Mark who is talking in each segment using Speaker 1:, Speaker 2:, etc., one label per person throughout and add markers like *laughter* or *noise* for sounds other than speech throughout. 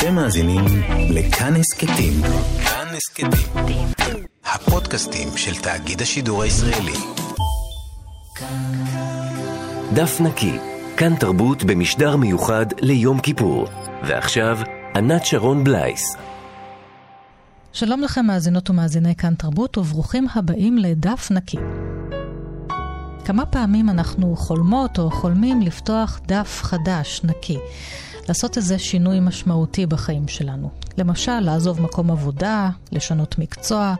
Speaker 1: אתם מאזינים לכאן הסכתים. כאן הסכתים. הפודקאסטים של תאגיד השידור הישראלי. דף נקי, כאן תרבות במשדר מיוחד ליום כיפור. ועכשיו, ענת שרון בלייס.
Speaker 2: שלום לכם מאזינות ומאזיני כאן תרבות, וברוכים הבאים לדף נקי. כמה פעמים אנחנו חולמות או חולמים לפתוח דף חדש, נקי. לעשות איזה שינוי משמעותי בחיים שלנו. למשל, לעזוב מקום עבודה, לשנות מקצוע,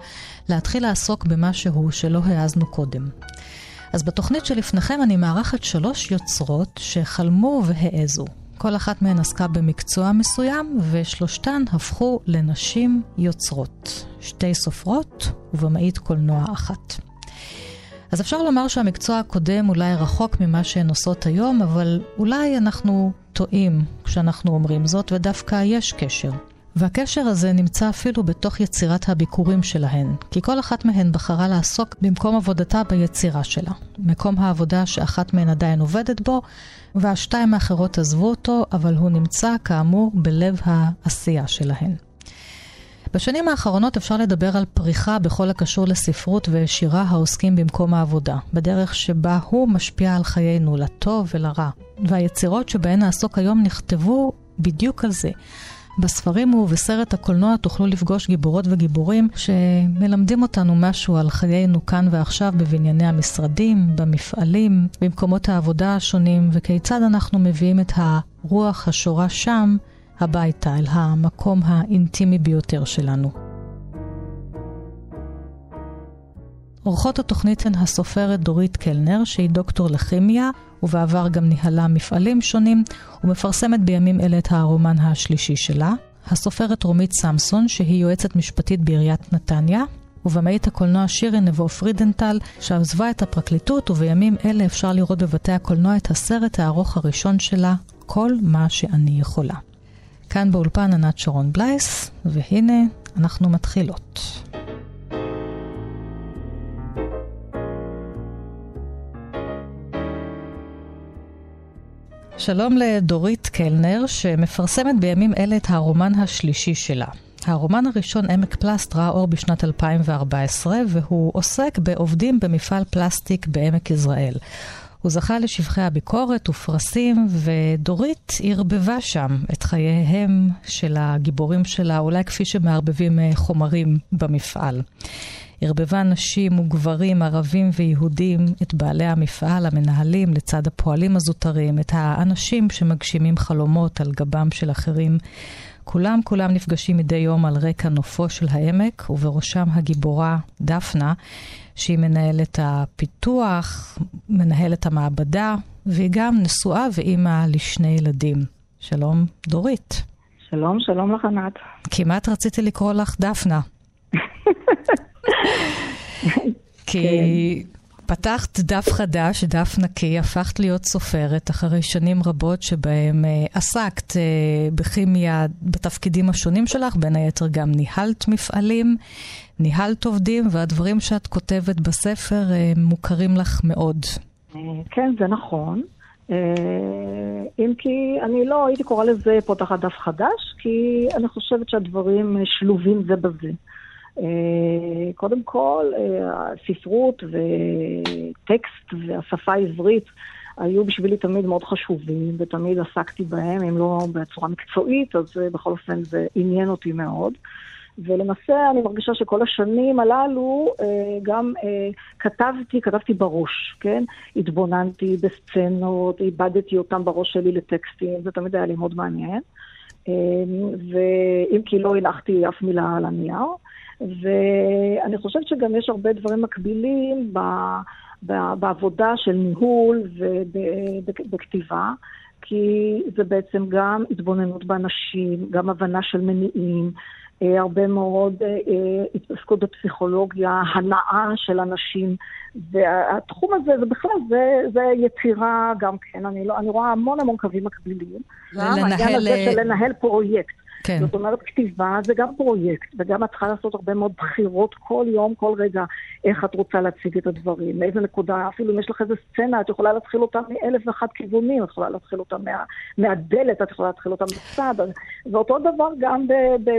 Speaker 2: להתחיל לעסוק במשהו שלא העזנו קודם. אז בתוכנית שלפניכם אני מארחת שלוש יוצרות שחלמו והעזו. כל אחת מהן עסקה במקצוע מסוים, ושלושתן הפכו לנשים יוצרות. שתי סופרות ובמאית קולנוע אחת. אז אפשר לומר שהמקצוע הקודם אולי רחוק ממה שהן עושות היום, אבל אולי אנחנו טועים כשאנחנו אומרים זאת, ודווקא יש קשר. והקשר הזה נמצא אפילו בתוך יצירת הביקורים שלהן, כי כל אחת מהן בחרה לעסוק במקום עבודתה ביצירה שלה. מקום העבודה שאחת מהן עדיין עובדת בו, והשתיים האחרות עזבו אותו, אבל הוא נמצא כאמור בלב העשייה שלהן. בשנים האחרונות אפשר לדבר על פריחה בכל הקשור לספרות ושירה העוסקים במקום העבודה, בדרך שבה הוא משפיע על חיינו, לטוב ולרע. והיצירות שבהן נעסוק היום נכתבו בדיוק על זה. בספרים ובסרט הקולנוע תוכלו לפגוש גיבורות וגיבורים שמלמדים אותנו משהו על חיינו כאן ועכשיו בבנייני המשרדים, במפעלים, במקומות העבודה השונים, וכיצד אנחנו מביאים את הרוח השורה שם הביתה, אל המקום האינטימי ביותר שלנו. אורחות התוכנית הן הסופרת דורית קלנר, שהיא דוקטור לכימיה, ובעבר גם ניהלה מפעלים שונים, ומפרסמת בימים אלה את הרומן השלישי שלה. הסופרת רומית סמסון, שהיא יועצת משפטית בעיריית נתניה, ובמאית הקולנוע שירי נבו פרידנטל, שעזבה את הפרקליטות, ובימים אלה אפשר לראות בבתי הקולנוע את הסרט הארוך הראשון שלה, כל מה שאני יכולה. כאן באולפן ענת שרון בלייס, והנה אנחנו מתחילות. שלום לדורית קלנר, שמפרסמת בימים אלה את הרומן השלישי שלה. הרומן הראשון, עמק פלסט, ראה אור בשנת 2014, והוא עוסק בעובדים במפעל פלסטיק בעמק יזרעאל. הוא זכה לשבחי הביקורת ופרסים, ודורית ערבבה שם את חייהם של הגיבורים שלה, אולי כפי שמערבבים אה, חומרים במפעל. ערבבה נשים וגברים, ערבים ויהודים, את בעלי המפעל, המנהלים, לצד הפועלים הזוטרים, את האנשים שמגשימים חלומות על גבם של אחרים. כולם כולם נפגשים מדי יום על רקע נופו של העמק, ובראשם הגיבורה דפנה, שהיא מנהלת הפיתוח, מנהלת המעבדה, והיא גם נשואה ואימא לשני ילדים. שלום, דורית.
Speaker 3: שלום, שלום לך, ענת.
Speaker 2: כמעט רציתי לקרוא לך דפנה. *laughs* כי. פתחת דף חדש, דף נקי, הפכת להיות סופרת אחרי שנים רבות שבהם uh, עסקת uh, בכימיה בתפקידים השונים שלך, בין היתר גם ניהלת מפעלים, ניהלת עובדים, והדברים שאת כותבת בספר uh, מוכרים לך מאוד.
Speaker 3: כן, זה נכון. אם כי אני לא הייתי קוראה לזה פותחת דף חדש, כי אני חושבת שהדברים שלובים זה בזה. אה, קודם כל, אה, הספרות וטקסט והשפה העברית היו בשבילי תמיד מאוד חשובים, ותמיד עסקתי בהם, אם לא בצורה מקצועית, אז אה, בכל אופן זה עניין אותי מאוד. ולמעשה אני מרגישה שכל השנים הללו גם כתבתי, כתבתי בראש, כן? התבוננתי בסצנות, איבדתי אותם בראש שלי לטקסטים, זה תמיד היה לי מאוד מעניין. ואם כי לא הנחתי אף מילה על הנייר. ואני חושבת שגם יש הרבה דברים מקבילים ב, ב, בעבודה של ניהול ובכתיבה, כי זה בעצם גם התבוננות באנשים, גם הבנה של מניעים, אה, הרבה מאוד אה, התעסקות בפסיכולוגיה, הנאה של אנשים, והתחום הזה, זה בכלל, זה, זה יצירה גם כן, אני, לא, אני רואה המון המון קווים מקבילים.
Speaker 2: לנהל... העניין
Speaker 3: הזה של לנהל פרויקט.
Speaker 2: כן.
Speaker 3: זאת אומרת, כתיבה זה גם פרויקט, וגם את צריכה לעשות הרבה מאוד בחירות כל יום, כל רגע, איך את רוצה להציג את הדברים, מאיזה נקודה, אפילו אם יש לך איזה סצנה, את יכולה להתחיל אותה מאלף ואחת כיוונים, את יכולה להתחיל אותה מה, מהדלת, את יכולה להתחיל אותה מצד, ואותו דבר גם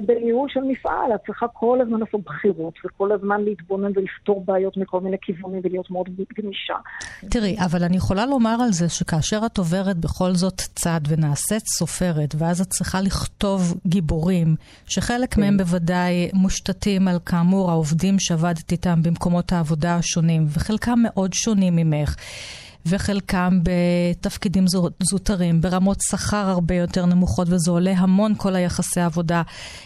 Speaker 3: בניהול של מפעל, את צריכה כל הזמן לעשות בחירות, וכל הזמן להתבונן ולפתור בעיות מכל מיני כיוונים ולהיות מאוד גמישה.
Speaker 2: תראי, אבל אני יכולה לומר על זה שכאשר את עוברת בכל זאת צד ונעשית סופרת, ואז את צריכה לכתוב גיבורים, שחלק כן. מהם בוודאי מושתתים על, כאמור, העובדים שעבדת איתם במקומות העבודה השונים, וחלקם מאוד שונים ממך. וחלקם בתפקידים זוטרים, ברמות שכר הרבה יותר נמוכות, וזה עולה המון כל היחסי עבודה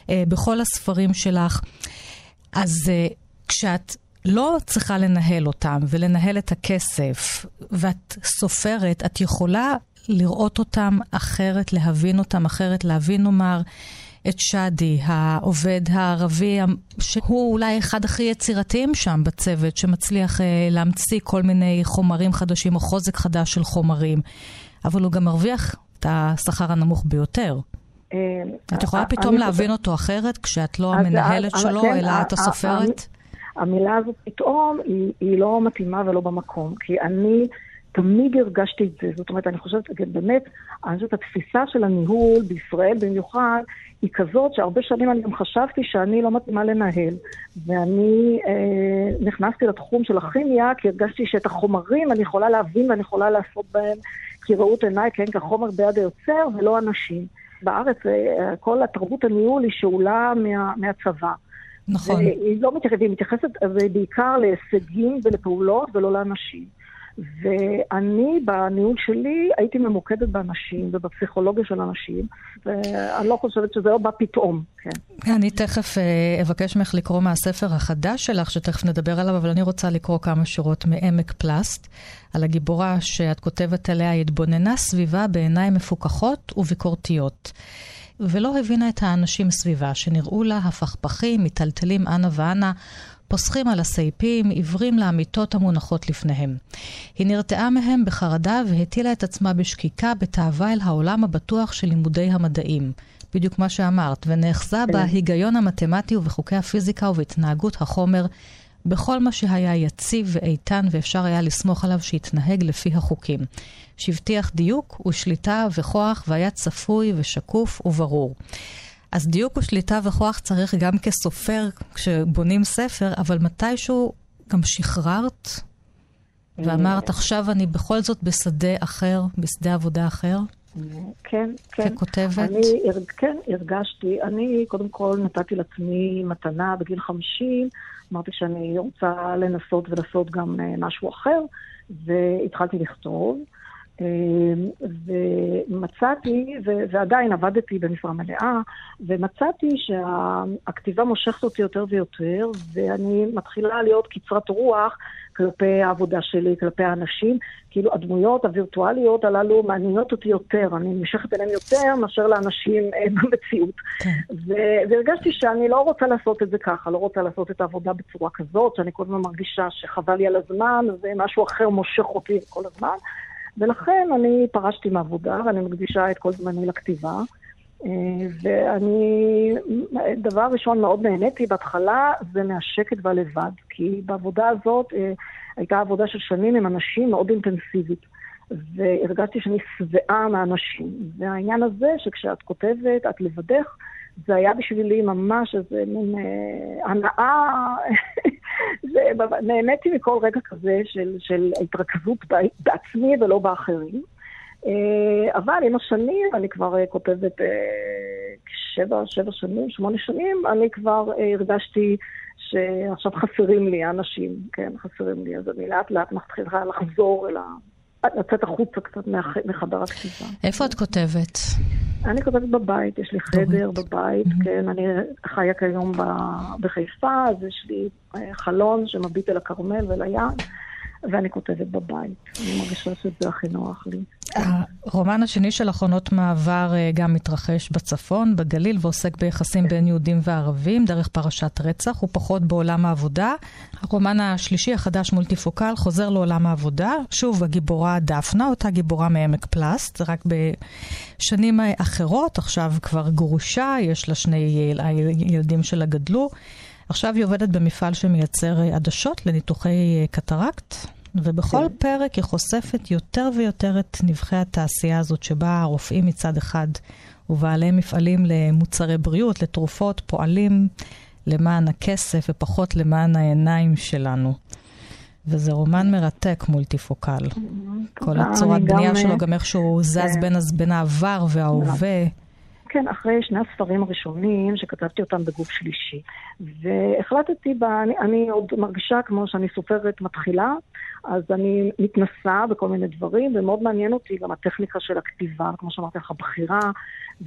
Speaker 2: אה, בכל הספרים שלך. אז אה, כשאת לא צריכה לנהל אותם ולנהל את הכסף, ואת סופרת, את יכולה לראות אותם אחרת, להבין אותם אחרת, להבין, נאמר, את שאדי, העובד הערבי, שהוא אולי אחד הכי יצירתיים שם בצוות, שמצליח אה, להמציא כל מיני חומרים חדשים או חוזק חדש של חומרים, אבל הוא גם מרוויח את השכר הנמוך ביותר. אה, את יכולה פתאום להבין אותו אחרת כשאת לא המנהלת שלו, כן, אלא את הסופרת?
Speaker 3: המילה הזאת פתאום היא לא מתאימה ולא במקום, כי אני... תמיד הרגשתי את זה. זאת אומרת, אני חושבת, באמת, אני חושבת, התפיסה של הניהול בישראל במיוחד, היא כזאת שהרבה שנים אני גם חשבתי שאני לא מתאימה לנהל. ואני אה, נכנסתי לתחום של הכימיה, כי הרגשתי שאת החומרים אני יכולה להבין ואני יכולה לעשות בהם כראות עיניי, כן, כחומר ביד היוצר, ולא אנשים. בארץ אה, כל התרבות הניהול היא שאולה מה, מהצבא.
Speaker 2: נכון.
Speaker 3: והיא לא מתייחסת, היא מתייחסת בעיקר להישגים ולפעולות ולא לאנשים. ואני, בניהול שלי, הייתי ממוקדת באנשים ובפסיכולוגיה של אנשים, ואני לא חושבת שזה לא בא פתאום, כן.
Speaker 2: אני תכף אה, אבקש ממך לקרוא מהספר החדש שלך, שתכף נדבר עליו, אבל אני רוצה לקרוא כמה שורות מעמק פלסט, על הגיבורה שאת כותבת עליה, התבוננה סביבה בעיניים מפוכחות וביקורתיות. ולא הבינה את האנשים סביבה, שנראו לה הפכפכים, מיטלטלים אנה ואנה, פוסחים על הסייפים, עיוורים לאמיתות המונחות לפניהם. היא נרתעה מהם בחרדה והטילה את עצמה בשקיקה בתאווה אל העולם הבטוח של לימודי המדעים. בדיוק מה שאמרת, ונאחזה כן. בהיגיון המתמטי ובחוקי הפיזיקה ובהתנהגות החומר, בכל מה שהיה יציב ואיתן ואפשר היה לסמוך עליו שיתנהג לפי החוקים. שהבטיח דיוק ושליטה וכוח והיה צפוי ושקוף וברור. אז דיוק ושליטה וכוח צריך גם כסופר כשבונים ספר, אבל מתישהו גם שחררת ואמרת, עכשיו אני בכל זאת בשדה אחר, בשדה עבודה אחר?
Speaker 3: כן, כן.
Speaker 2: ככותבת?
Speaker 3: אני, כן, הרגשתי. אני קודם כל נתתי לעצמי מתנה בגיל 50, אמרתי שאני רוצה לנסות ולעשות גם אה, משהו אחר, והתחלתי לכתוב. אמ, ומצאתי, ועדיין עבדתי במשרה מלאה, ומצאתי שהכתיבה מושכת אותי יותר ויותר, ואני מתחילה להיות קצרת רוח כלפי העבודה שלי, כלפי האנשים. כאילו הדמויות הווירטואליות הללו מעניינות אותי יותר, אני נמשכת אליהן יותר מאשר לאנשים אה, במציאות. כן. והרגשתי שאני לא רוצה לעשות את זה ככה, לא רוצה לעשות את העבודה בצורה כזאת, שאני כל הזמן מרגישה שחבל לי על הזמן, ומשהו אחר מושך אותי כל הזמן. ולכן אני פרשתי מעבודה, ואני מקדישה את כל זמני לכתיבה. אה, ואני, דבר ראשון, מאוד נהניתי בהתחלה, זה מהשקט והלבד. כי בעבודה הזאת אה, הייתה עבודה של שנים עם אנשים מאוד אינטנסיבית. והרגשתי שאני שבעה מהאנשים. והעניין הזה, שכשאת כותבת, את לבדך, זה היה בשבילי ממש איזה מין אה, הנאה, נהניתי מכל רגע כזה של, של התרכזות בעצמי ולא באחרים. אה, אבל עם השנים, אני כבר אה, כותבת אה, שבע, שבע שנים, שמונה שנים, אני כבר הרגשתי שעכשיו חסרים לי האנשים, כן, חסרים לי, אז אני לאט לאט מתחילה לחזור אל ה... לצאת החוצה קצת מחדר הכתיבה.
Speaker 2: איפה את כותבת?
Speaker 3: אני כותבת בבית, יש לי חדר בבית, כן, אני חיה כיום בחיפה, אז יש לי אה, חלון שמביט אל הכרמל ואל הים, ואני כותבת בבית. אני מרגישה שזה הכי נוח לי.
Speaker 2: הרומן השני של אחרונות מעבר אה, גם מתרחש בצפון, בגליל, ועוסק ביחסים בין יהודים וערבים דרך פרשת רצח, הוא פחות בעולם העבודה. הרומן השלישי, החדש מולטיפוקל, חוזר לעולם העבודה. שוב, הגיבורה דפנה, אותה גיבורה מעמק פלסט, רק בשנים אחרות, עכשיו כבר גרושה, יש לה שני ילדים שלה גדלו. עכשיו היא עובדת במפעל שמייצר עדשות לניתוחי קטרקט, ובכל כן. פרק היא חושפת יותר ויותר את נבחי התעשייה הזאת, שבה הרופאים מצד אחד ובעלי מפעלים למוצרי בריאות, לתרופות, פועלים למען הכסף ופחות למען העיניים שלנו. וזה רומן מרתק, מולטיפוקל. כל הצורת בנייה גם... שלו, גם איך שהוא זז כן. בין, בין העבר וההווה.
Speaker 3: כן, אחרי שני הספרים הראשונים, שכתבתי אותם בגוף שלישי. והחלטתי, בה, אני, אני עוד מרגישה כמו שאני סופרת מתחילה, אז אני מתנסה בכל מיני דברים, ומאוד מעניין אותי גם הטכניקה של הכתיבה, כמו שאמרתי לך, בחירה,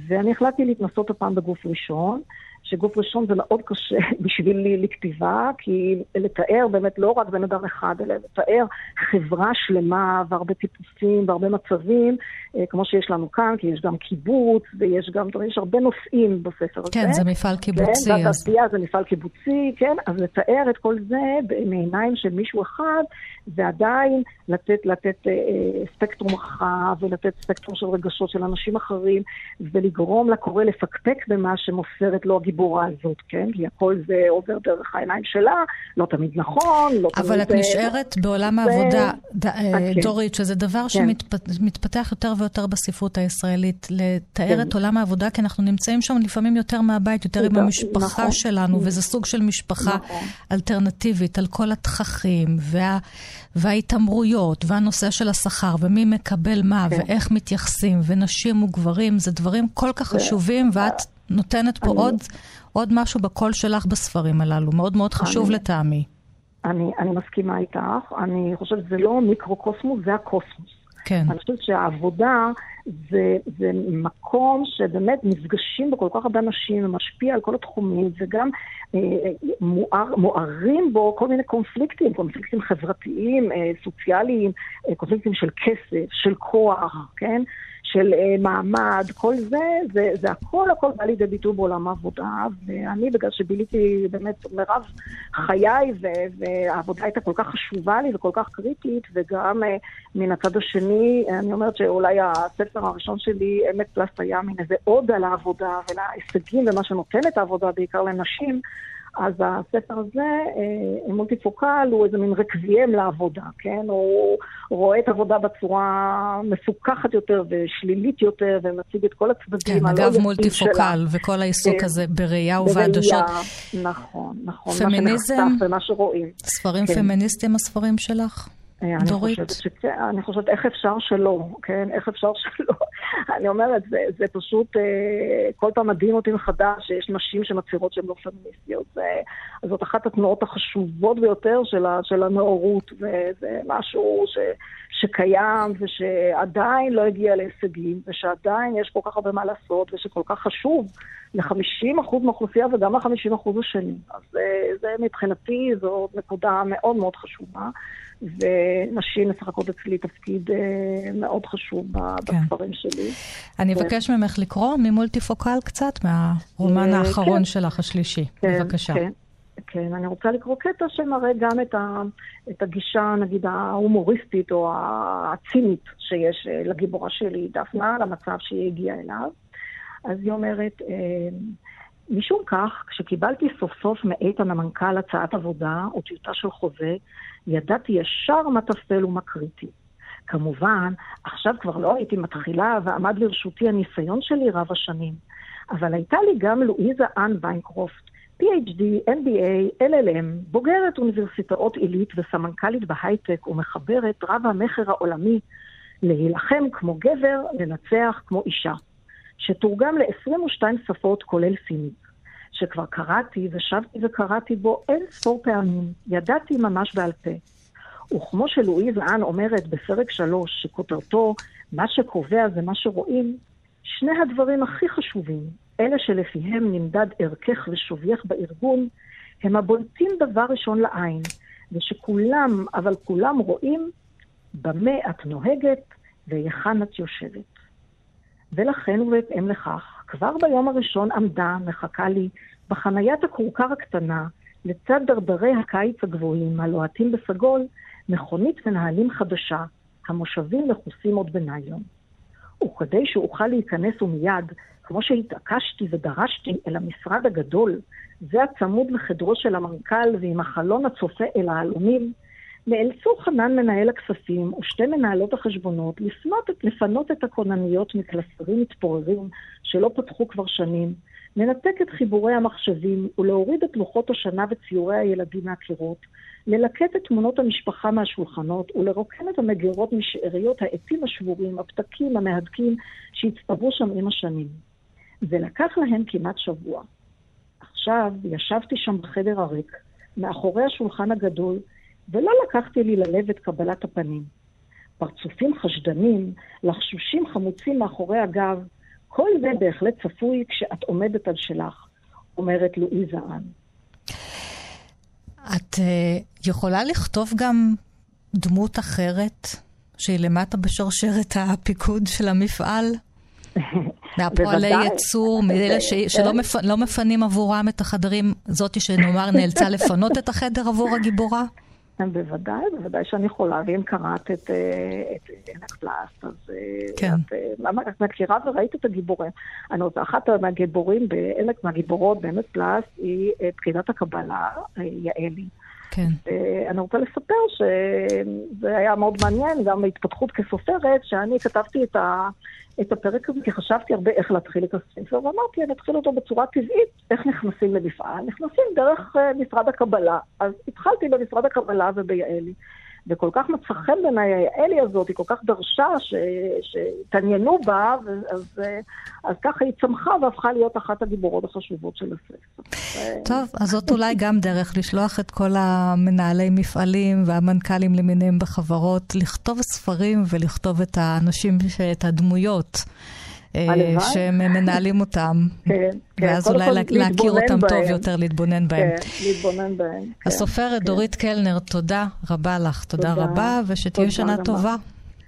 Speaker 3: ואני החלטתי להתנסות הפעם בגוף ראשון. שגוף ראשון זה מאוד קשה *laughs* בשבילי לכתיבה, כי לתאר באמת לא רק בן אדם אחד, אלא לתאר חברה שלמה והרבה טיפוסים והרבה מצבים, אה, כמו שיש לנו כאן, כי יש גם קיבוץ ויש גם, יש הרבה נושאים בספר הזה.
Speaker 2: כן, זה מפעל כן, קיבוצי.
Speaker 3: כן, והתעשייה אז... זה מפעל קיבוצי, כן, אז לתאר את כל זה מעיניים של מישהו אחד, ועדיין לתת, לתת אה, אה, ספקטרום רחב ולתת ספקטרום של רגשות של אנשים אחרים, ולגרום לקורא לפקפק במה שמוסרת לו הגיבורה הזאת, כן? כי הכל זה עובר דרך העיניים שלה, לא תמיד נכון, לא
Speaker 2: תמיד... אבל את נשארת בעולם העבודה, אה, כן. דורית, שזה דבר כן. שמתפתח יותר ויותר בספרות הישראלית, לתאר כן. את עולם העבודה, כי אנחנו נמצאים שם לפעמים יותר מהבית, יותר עם המשפחה נכון. שלנו, וזה סוג של משפחה נכון. אלטרנטיבית על כל התככים, וה... וההתעמרויות, והנושא של השכר, ומי מקבל מה. ואיך מתייחסים, ונשים וגברים, זה דברים כל כך חשובים, ואת נותנת פה אני... עוד, עוד משהו בקול שלך בספרים הללו, מאוד מאוד חשוב אני... לטעמי.
Speaker 3: אני, אני מסכימה איתך, אני חושבת שזה לא מיקרו-קוסמוס, זה הקוסמוס.
Speaker 2: כן.
Speaker 3: אני חושבת שהעבודה זה, זה מקום שבאמת נפגשים בו כל כך הרבה אנשים ומשפיע על כל התחומים, וגם אה, מואר, מוארים בו כל מיני קונפליקטים, קונפליקטים חברתיים, אה, סוציאליים, אה, קונפליקטים של כסף, של כוח, כן? של אה, מעמד, כל זה, זה, זה הכל הכל בא לידי ביטוי בעולם העבודה, ואני, בגלל שביליתי באמת מרב חיי, והעבודה הייתה כל כך חשובה לי וכל כך קריטית, וגם אה, מן הצד השני, אני אומרת שאולי הספר הראשון שלי, עמק פלסט, היה מין איזה עוד על העבודה ולהישגים ומה שנותן את העבודה, בעיקר לנשים. אז הספר הזה, אה, מולטיפוקל, הוא איזה מין רקביהם לעבודה, כן? הוא רואה את העבודה בצורה מפוקחת יותר ושלילית יותר, ומציג את כל הצדדים
Speaker 2: כן, אגב מולטיפוקל, וכל העיסוק כן, הזה בראייה ובעדשות.
Speaker 3: נכון, נכון.
Speaker 2: פמיניזם, מה
Speaker 3: שנחשף ומה שרואים.
Speaker 2: ספרים כן. פמיניסטיים הספרים שלך?
Speaker 3: אני חושבת שכן, אני חושבת איך אפשר שלא, כן? איך אפשר שלא. *laughs* אני אומרת, זה, זה פשוט, אה, כל פעם מדהים אותי מחדש שיש נשים שמצהירות שהן לא פמיניסטיות. זה, זאת אחת התנועות החשובות ביותר של, ה, של הנאורות, וזה משהו ש, שקיים ושעדיין לא הגיע להישגים, ושעדיין יש כל כך הרבה מה לעשות, ושכל כך חשוב ל-50% מהאוכלוסייה וגם ל-50% השני. אז אה, זה מבחינתי, זו נקודה מאוד מאוד חשובה. ונשים משחקות אצלי תפקיד אה, מאוד חשוב כן. בספרים שלי.
Speaker 2: אני אבקש ממך לקרוא ממולטיפוקל קצת, מהרומן אה, האחרון כן. שלך, השלישי. כן, בבקשה.
Speaker 3: כן. כן, אני רוצה לקרוא קטע שמראה גם את, ה, את הגישה, נגיד, ההומוריסטית או הצינית שיש אה, לגיבורה שלי, דפנה, למצב שהיא הגיעה אליו. אז היא אומרת, משום כך, כשקיבלתי סוף סוף מאיתן המנכ"ל הצעת עבודה או טיוטה של חוזה, ידעתי ישר מה טפל ומה קריטי. כמובן, עכשיו כבר לא הייתי מתחילה ועמד לרשותי הניסיון שלי רב השנים, אבל הייתה לי גם לואיזה אן ויינקרופט, PhD, MBA, LLM, בוגרת אוניברסיטאות עילית וסמנכ"לית בהייטק ומחברת רב המכר העולמי להילחם כמו גבר, לנצח כמו אישה, שתורגם ל-22 שפות כולל סינית. שכבר קראתי ושבתי וקראתי בו אין ספור פעמים, ידעתי ממש בעל פה. וכמו שלואיז האן אומרת בפרק שלוש, שכותרתו "מה שקובע זה מה שרואים", שני הדברים הכי חשובים, אלה שלפיהם נמדד ערכך ושווייך בארגון, הם הבולטים דבר ראשון לעין, ושכולם, אבל כולם רואים במה את נוהגת והיכן את יושבת. ולכן ובהתאם לכך, כבר ביום הראשון עמדה, מחכה לי, בחניית הכורכר הקטנה, לצד דרדרי הקיץ הגבוהים, הלוהטים בסגול, מכונית מנהלים חדשה, המושבים מכוסים עוד בניילון. וכדי שאוכל להיכנס ומיד, כמו שהתעקשתי ודרשתי אל המשרד הגדול, זה הצמוד לחדרו של המנכ"ל ועם החלון הצופה אל העלומים, נאלצו חנן מנהל הכספים ושתי מנהלות החשבונות לפנות, לפנות את הכונניות מקלסרים מתפוררים שלא פתחו כבר שנים, לנתק את חיבורי המחשבים ולהוריד את לוחות השנה וציורי הילדים מהקירות, ללקט את תמונות המשפחה מהשולחנות ולרוקן את המגירות משאריות העטים השבורים, הפתקים, המהדקים שהצטברו שם עם השנים. זה לקח להם כמעט שבוע. עכשיו ישבתי שם בחדר הריק, מאחורי השולחן הגדול, ולא לקחתי לי ללב את קבלת הפנים. פרצופים חשדנים, לחשושים חמוצים מאחורי הגב, כל זה בהחלט צפוי כשאת עומדת על שלך, אומרת לואיזה אן.
Speaker 2: את uh, יכולה לכתוב גם דמות אחרת שהיא למטה בשרשרת הפיקוד של המפעל? *laughs* מהפועלי ייצור, מאלה ש, *laughs* שלא מפ, לא מפנים עבורם את החדרים, זאתי שנאמר נאלצה לפנות את החדר עבור הגיבורה?
Speaker 3: בוודאי, בוודאי שאני יכולה, ואם קראת את עמק פלאסט, אז אה, כן. את, למה את מכירה וראית את הגיבורים. אני רוצה, אחת מהגיבורים בעמק, מהגיבורות בעמק פלאסט היא אה, פקידת הקבלה, אה, יעלי. כן. אני רוצה לספר שזה היה מאוד מעניין, גם ההתפתחות כסופרת, שאני כתבתי את, ה, את הפרק הזה, כי חשבתי הרבה איך להתחיל את הספר, ואמרתי, אני אתחיל אותו בצורה טבעית, איך נכנסים למפעל? נכנסים דרך uh, משרד הקבלה. אז התחלתי במשרד הקבלה וביעלי. וכל כך מצא חן בעיניי האלי הזאת, היא כל כך דרשה שהתעניינו בה, אז, אז ככה היא צמחה והפכה להיות אחת הגיבורות החשובות של הספר.
Speaker 2: טוב, אז זאת אולי גם דרך לשלוח את כל המנהלי מפעלים והמנכ"לים למיניהם בחברות, לכתוב ספרים ולכתוב את האנשים, את הדמויות. אה, שהם מנהלים אותם. *laughs* כן, כן. ואז אולי להכיר אותם טוב יותר, להתבונן בהם.
Speaker 3: כן, להתבונן בהם. כן,
Speaker 2: הסופרת דורית קלנר, תודה רבה לך, תודה רבה, ושתהיה שנה טובה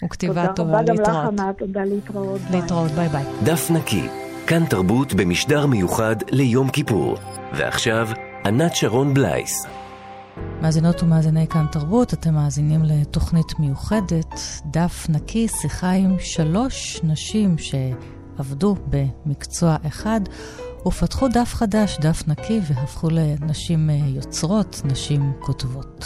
Speaker 2: וכתיבה טובה.
Speaker 3: תודה רבה גם לך, ענת, תודה להתראות.
Speaker 2: להתראות, ביי ביי.
Speaker 1: דף נקי, כאן תרבות במשדר מיוחד ליום כיפור. ועכשיו, ענת שרון בלייס.
Speaker 2: מאזינות ומאזיני כאן תרבות, אתם מאזינים לתוכנית מיוחדת, דף נקי, שיחה עם שלוש נשים שעבדו במקצוע אחד ופתחו דף חדש, דף נקי, והפכו לנשים אה, יוצרות, נשים כותבות.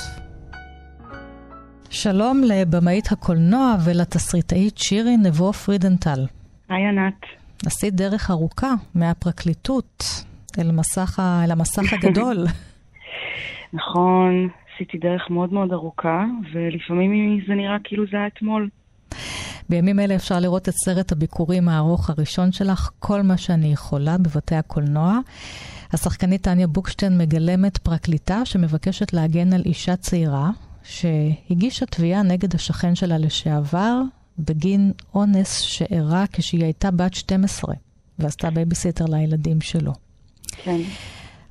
Speaker 2: שלום לבמאית הקולנוע ולתסריטאית שירי נבו פרידנטל.
Speaker 4: היי ענת.
Speaker 2: עשית דרך ארוכה מהפרקליטות אל, מסך. אל המסך הגדול. *laughs*
Speaker 4: נכון, עשיתי דרך מאוד מאוד ארוכה, ולפעמים זה נראה כאילו זה היה אתמול.
Speaker 2: בימים אלה אפשר לראות את סרט הביכורים הארוך הראשון שלך, כל מה שאני יכולה, בבתי הקולנוע. השחקנית טניה בוקשטיין מגלמת פרקליטה שמבקשת להגן על אישה צעירה שהגישה תביעה נגד השכן שלה לשעבר בגין אונס שאירע כשהיא הייתה בת 12 ועשתה בייביסיטר לילדים שלו.
Speaker 4: כן.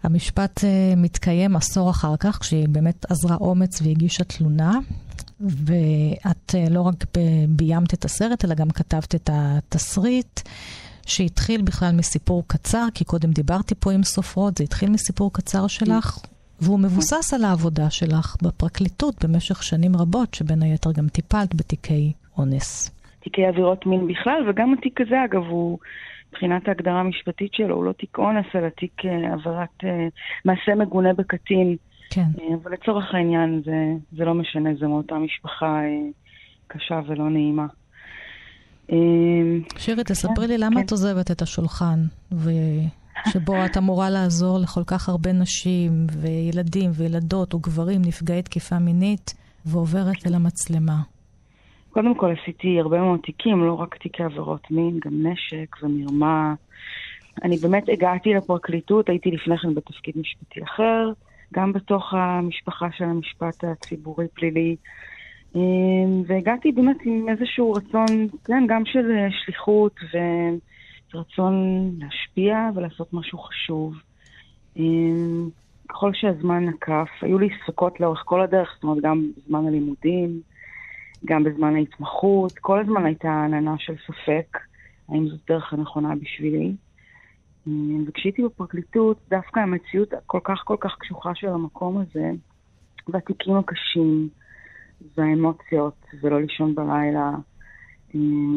Speaker 2: המשפט uh, מתקיים עשור אחר כך, כשהיא באמת עזרה אומץ והגישה תלונה, ואת uh, לא רק ביימת את הסרט, אלא גם כתבת את התסריט, שהתחיל בכלל מסיפור קצר, כי קודם דיברתי פה עם סופרות, זה התחיל מסיפור קצר שלך, והוא מבוסס על העבודה שלך בפרקליטות במשך שנים רבות, שבין היתר גם טיפלת בתיקי אונס.
Speaker 4: תיקי עבירות מין בכלל, וגם התיק הזה, אגב, הוא... מבחינת ההגדרה המשפטית שלו, הוא לא תיק אונס, אלא תיק אה, עבירת אה, מעשה מגונה בקטין.
Speaker 2: כן.
Speaker 4: אה, אבל לצורך העניין זה, זה לא משנה, זה מאותה משפחה קשה ולא נעימה.
Speaker 2: שירי, תספרי לי למה כן. את עוזבת את השולחן, שבו את אמורה לעזור לכל כך הרבה נשים וילדים וילדות וגברים נפגעי תקיפה מינית, ועוברת אל המצלמה.
Speaker 4: קודם כל עשיתי הרבה מאוד תיקים, לא רק תיקי עבירות מין, גם נשק ומרמה. אני באמת הגעתי לפרקליטות, הייתי לפני כן בתפקיד משפטי אחר, גם בתוך המשפחה של המשפט הציבורי-פלילי. אמ, והגעתי באמת עם איזשהו רצון, כן, גם של שליחות ורצון להשפיע ולעשות משהו חשוב. אמ, ככל שהזמן נקף, היו לי ספקות לאורך כל הדרך, זאת אומרת, גם בזמן הלימודים, גם בזמן ההתמחות, כל הזמן הייתה עננה של ספק, האם זאת דרך הנכונה בשבילי. וכשהייתי בפרקליטות, דווקא המציאות הכל כך כל כך קשוחה של המקום הזה, והתיקים הקשים, והאמוציות, ולא לישון בלילה,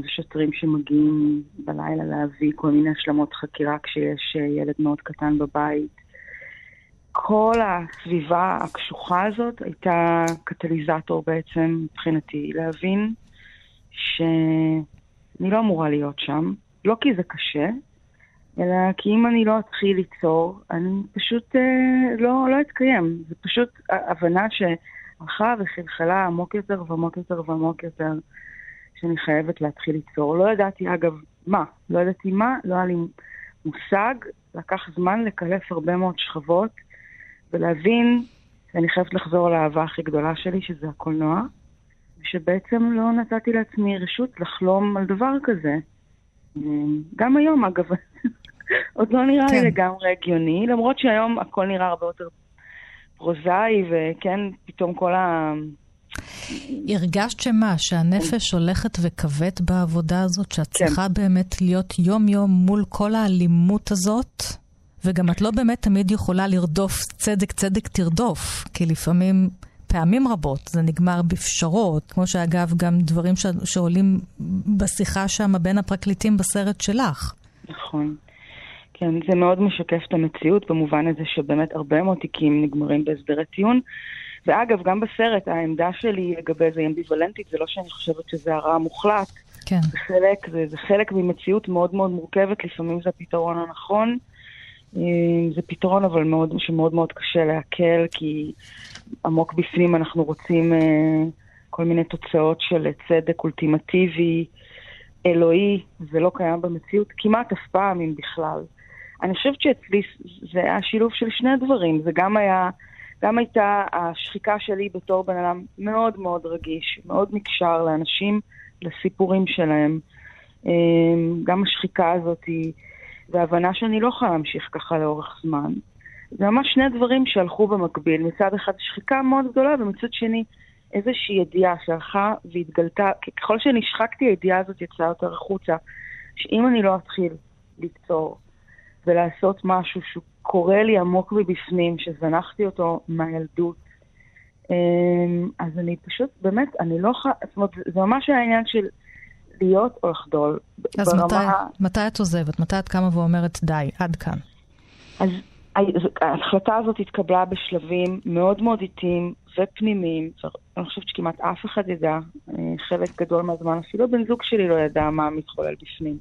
Speaker 4: ושוטרים שמגיעים בלילה להביא כל מיני השלמות חקירה כשיש ילד מאוד קטן בבית. כל הסביבה הקשוחה הזאת הייתה קטליזטור בעצם מבחינתי להבין שאני לא אמורה להיות שם, לא כי זה קשה, אלא כי אם אני לא אתחיל ליצור, אני פשוט אה, לא, לא אתקיים. זה פשוט הבנה שהלכה וחלחלה עמוק יותר ועמוק יותר ועמוק יותר, שאני חייבת להתחיל ליצור. לא ידעתי, אגב, מה. לא ידעתי מה, לא היה לי מושג. לקח זמן לקלף הרבה מאוד שכבות ולהבין שאני חייבת לחזור לאהבה הכי גדולה שלי, שזה הקולנוע, ושבעצם לא נתתי לעצמי רשות לחלום על דבר כזה. גם היום, אגב, *laughs* עוד לא נראה כן. לי לגמרי הגיוני, למרות שהיום הכל נראה הרבה יותר פרוזאי, וכן, פתאום כל ה...
Speaker 2: הרגשת שמה, שהנפש הולכת וכבט בעבודה הזאת, שאת כן. צריכה באמת להיות יום-יום מול כל האלימות הזאת? וגם את לא באמת תמיד יכולה לרדוף צדק, צדק תרדוף, כי לפעמים, פעמים רבות, זה נגמר בפשרות, כמו שאגב, גם דברים ש... שעולים בשיחה שם בין הפרקליטים בסרט שלך.
Speaker 4: נכון. כן, זה מאוד משקף את המציאות במובן הזה שבאמת הרבה מאוד תיקים נגמרים בהסדרי טיעון. ואגב, גם בסרט העמדה שלי לגבי זה היא אמביוולנטית, זה לא שאני חושבת שזה הרע המוחלט.
Speaker 2: כן.
Speaker 4: זה חלק, זה, זה חלק ממציאות מאוד מאוד מורכבת, לפעמים זה הפתרון הנכון. אה, זה פתרון אבל מאוד, שמאוד מאוד קשה לעכל, כי עמוק בפנים אנחנו רוצים אה, כל מיני תוצאות של צדק אולטימטיבי, אלוהי, זה לא קיים במציאות כמעט אף פעם, אם בכלל. אני חושבת שאצלי זה היה שילוב של שני דברים, זה גם היה, גם הייתה השחיקה שלי בתור בן אדם מאוד מאוד רגיש, מאוד נקשר לאנשים, לסיפורים שלהם. אמ, גם השחיקה הזאת וההבנה שאני לא יכולה להמשיך ככה לאורך זמן. זה ממש שני דברים שהלכו במקביל. מצד אחד שחיקה מאוד גדולה, ומצד שני איזושהי ידיעה שהלכה והתגלתה, ככל שנשחקתי הידיעה הזאת יצאה יותר החוצה, שאם אני לא אתחיל ליצור ולעשות משהו שהוא קורה לי עמוק מבפנים, שזנחתי אותו מהילדות. אמ, אז אני פשוט, באמת, אני לא יכולה, זאת אומרת, זה ממש העניין של להיות או לחדול.
Speaker 2: אז ברמה... מתי, מתי את עוזבת? מתי את קמה ואומרת די, עד כאן?
Speaker 4: אז ההחלטה הזאת התקבלה בשלבים מאוד מאוד איטיים ופנימיים. אני חושבת שכמעט אף אחד ידע, אה, חלק גדול מהזמן, אפילו בן זוג שלי לא ידע מה מתחולל בפנים.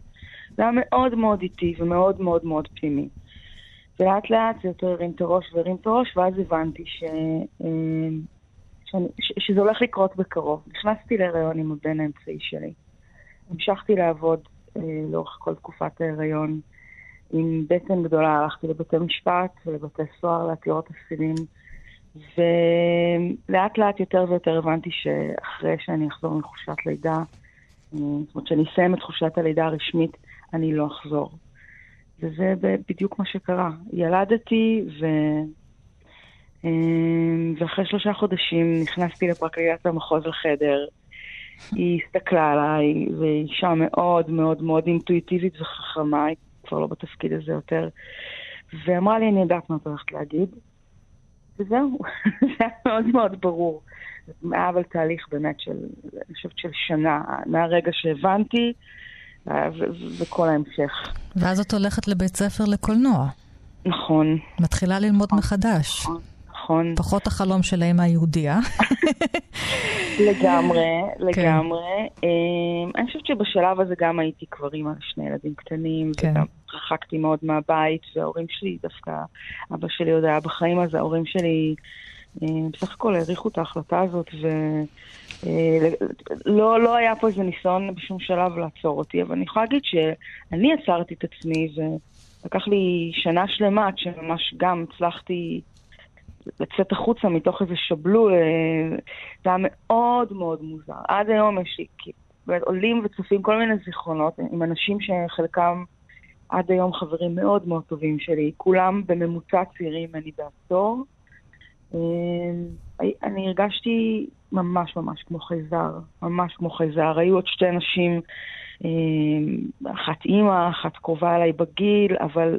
Speaker 4: זה היה מאוד מאוד איטי ומאוד מאוד מאוד פנימי. ולאט לאט זה יותר הרים את הראש והרים את הראש, ואז הבנתי ש... אה, שאני, ש... שזה הולך לקרות בקרוב. נכנסתי להיריון עם הבן האמצעי שלי. המשכתי לעבוד אה, לאורך כל תקופת ההיריון. עם בטן גדולה הלכתי לבתי משפט ולבתי סוהר לעתירות אסירים. ולאט לאט יותר ויותר הבנתי שאחרי שאני אחזור מחופשת לידה, אה, זאת אומרת שאני אסיים את חופשת הלידה הרשמית, אני לא אחזור. וזה בדיוק מה שקרה. ילדתי, ו... אמ, ואחרי שלושה חודשים נכנסתי לפרקליטת המחוז לחדר. היא הסתכלה עליי, והיא אישה מאוד מאוד מאוד אינטואיטיבית וחכמה, היא כבר לא בתפקיד הזה יותר, ואמרה לי, אני יודעת מה את הולכת להגיד, וזהו, *laughs* זה היה מאוד מאוד ברור. היה אבל תהליך באמת של, אני חושבת של שנה, מהרגע שהבנתי, וכל ההמשך.
Speaker 2: ואז את הולכת לבית ספר לקולנוע.
Speaker 4: נכון.
Speaker 2: מתחילה ללמוד נכון, מחדש.
Speaker 4: נכון. נכון.
Speaker 2: פחות החלום של האמא היהודייה. *laughs*
Speaker 4: לגמרי. לגמרי. כן. אני חושבת שבשלב הזה גם הייתי כבר אימא לשני ילדים קטנים, כן. וגם רחקתי מאוד מהבית, וההורים שלי, דווקא אבא שלי עוד היה בחיים, אז ההורים שלי אה, בסך הכל העריכו את ההחלטה הזאת, ו... אה, לא, לא היה פה איזה ניסיון בשום שלב לעצור אותי, אבל אני יכולה להגיד שאני עצרתי את עצמי, ולקח לי שנה שלמה עד שממש גם הצלחתי לצאת החוצה מתוך איזה שבלול, אה, זה היה מאוד מאוד מוזר. עד היום יש לי, עולים וצופים כל מיני זיכרונות עם אנשים שחלקם עד היום חברים מאוד מאוד טובים שלי, כולם בממוצע צעירים ממני בעשור. אמ, אני הרגשתי ממש ממש כמו חייזר, ממש כמו חייזר. היו עוד שתי נשים, אמ, אחת אימא, אחת קרובה אליי בגיל, אבל...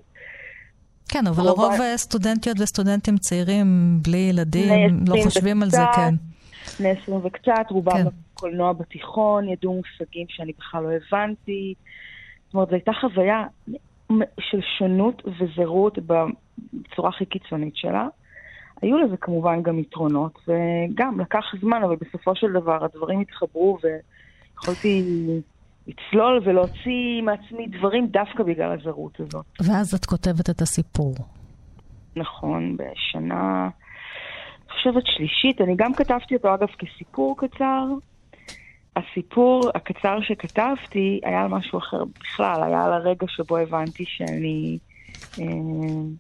Speaker 2: כן, אבל לרוב סטודנטיות וסטודנטים צעירים, בלי ילדים, לא חושבים על זה, כן.
Speaker 4: בני עשרים וקצת, רובם כן. בקולנוע בתיכון, ידעו מושגים שאני בכלל לא הבנתי. זאת אומרת, זו הייתה חוויה של שונות וזרות בצורה הכי קיצונית שלה. היו לזה כמובן גם יתרונות, וגם לקח זמן, אבל בסופו של דבר הדברים התחברו ויכולתי לצלול ולהוציא מעצמי דברים דווקא בגלל הזרות הזאת.
Speaker 2: ואז את כותבת את הסיפור.
Speaker 4: נכון, בשנה, אני חושבת שלישית, אני גם כתבתי אותו אגב כסיפור קצר. הסיפור הקצר שכתבתי היה על משהו אחר בכלל, היה על הרגע שבו הבנתי שאני אה,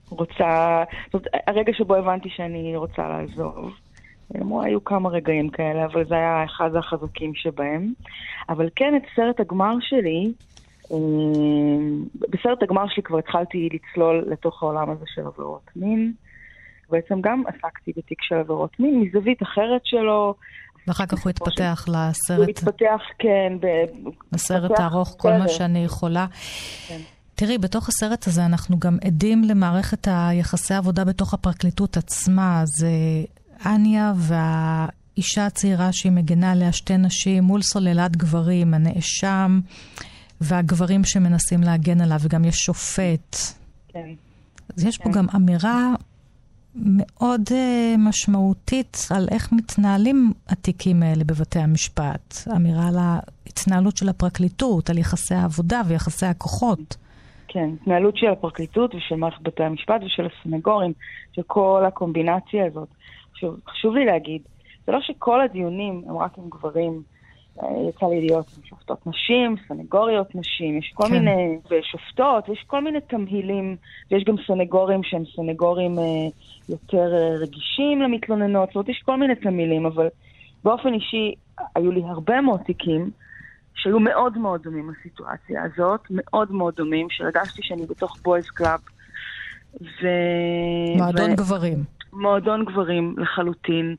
Speaker 4: רוצה, זאת אומרת, הרגע שבו הבנתי שאני רוצה לעזוב. אמרו, היו כמה רגעים כאלה, אבל זה היה אחד החזקים שבהם. אבל כן, את סרט הגמר שלי, אה, בסרט הגמר שלי כבר התחלתי לצלול לתוך העולם הזה של עבירות מין. בעצם גם עסקתי בתיק של עבירות מין, מזווית אחרת שלו.
Speaker 2: ואחר כך הוא התפתח לסרט...
Speaker 4: הוא התפתח, כן.
Speaker 2: לסרט הארוך, כל מה שאני יכולה. כן. תראי, בתוך הסרט הזה אנחנו גם עדים למערכת היחסי העבודה בתוך הפרקליטות עצמה. זה אניה והאישה הצעירה שהיא מגנה עליה שתי נשים מול סוללת גברים, הנאשם והגברים שמנסים להגן עליו, וגם יש שופט. כן. אז יש כן. פה גם אמירה מאוד uh, משמעותית על איך מתנהלים התיקים האלה בבתי המשפט. אמירה על ההתנהלות של הפרקליטות, על יחסי העבודה ויחסי הכוחות.
Speaker 4: כן, התנהלות של הפרקליטות ושל מערכת בתי המשפט ושל הסנגורים, של כל הקומבינציה הזאת. חשוב, חשוב לי להגיד, זה לא שכל הדיונים הם רק עם גברים. אה, יצא לי להיות עם שופטות נשים, סנגוריות נשים, יש כל כן. מיני, ושופטות, ויש כל מיני תמהילים, ויש גם סנגורים שהם סנגורים אה, יותר אה, רגישים למתלוננות, זאת אומרת, יש כל מיני תמהילים, אבל באופן אישי, היו לי הרבה מאוד תיקים שהיו מאוד מאוד דומים לסיטואציה הזאת, מאוד מאוד דומים, שהרגשתי שאני בתוך boys club.
Speaker 2: ו... מועדון ו... גברים.
Speaker 4: מועדון גברים לחלוטין.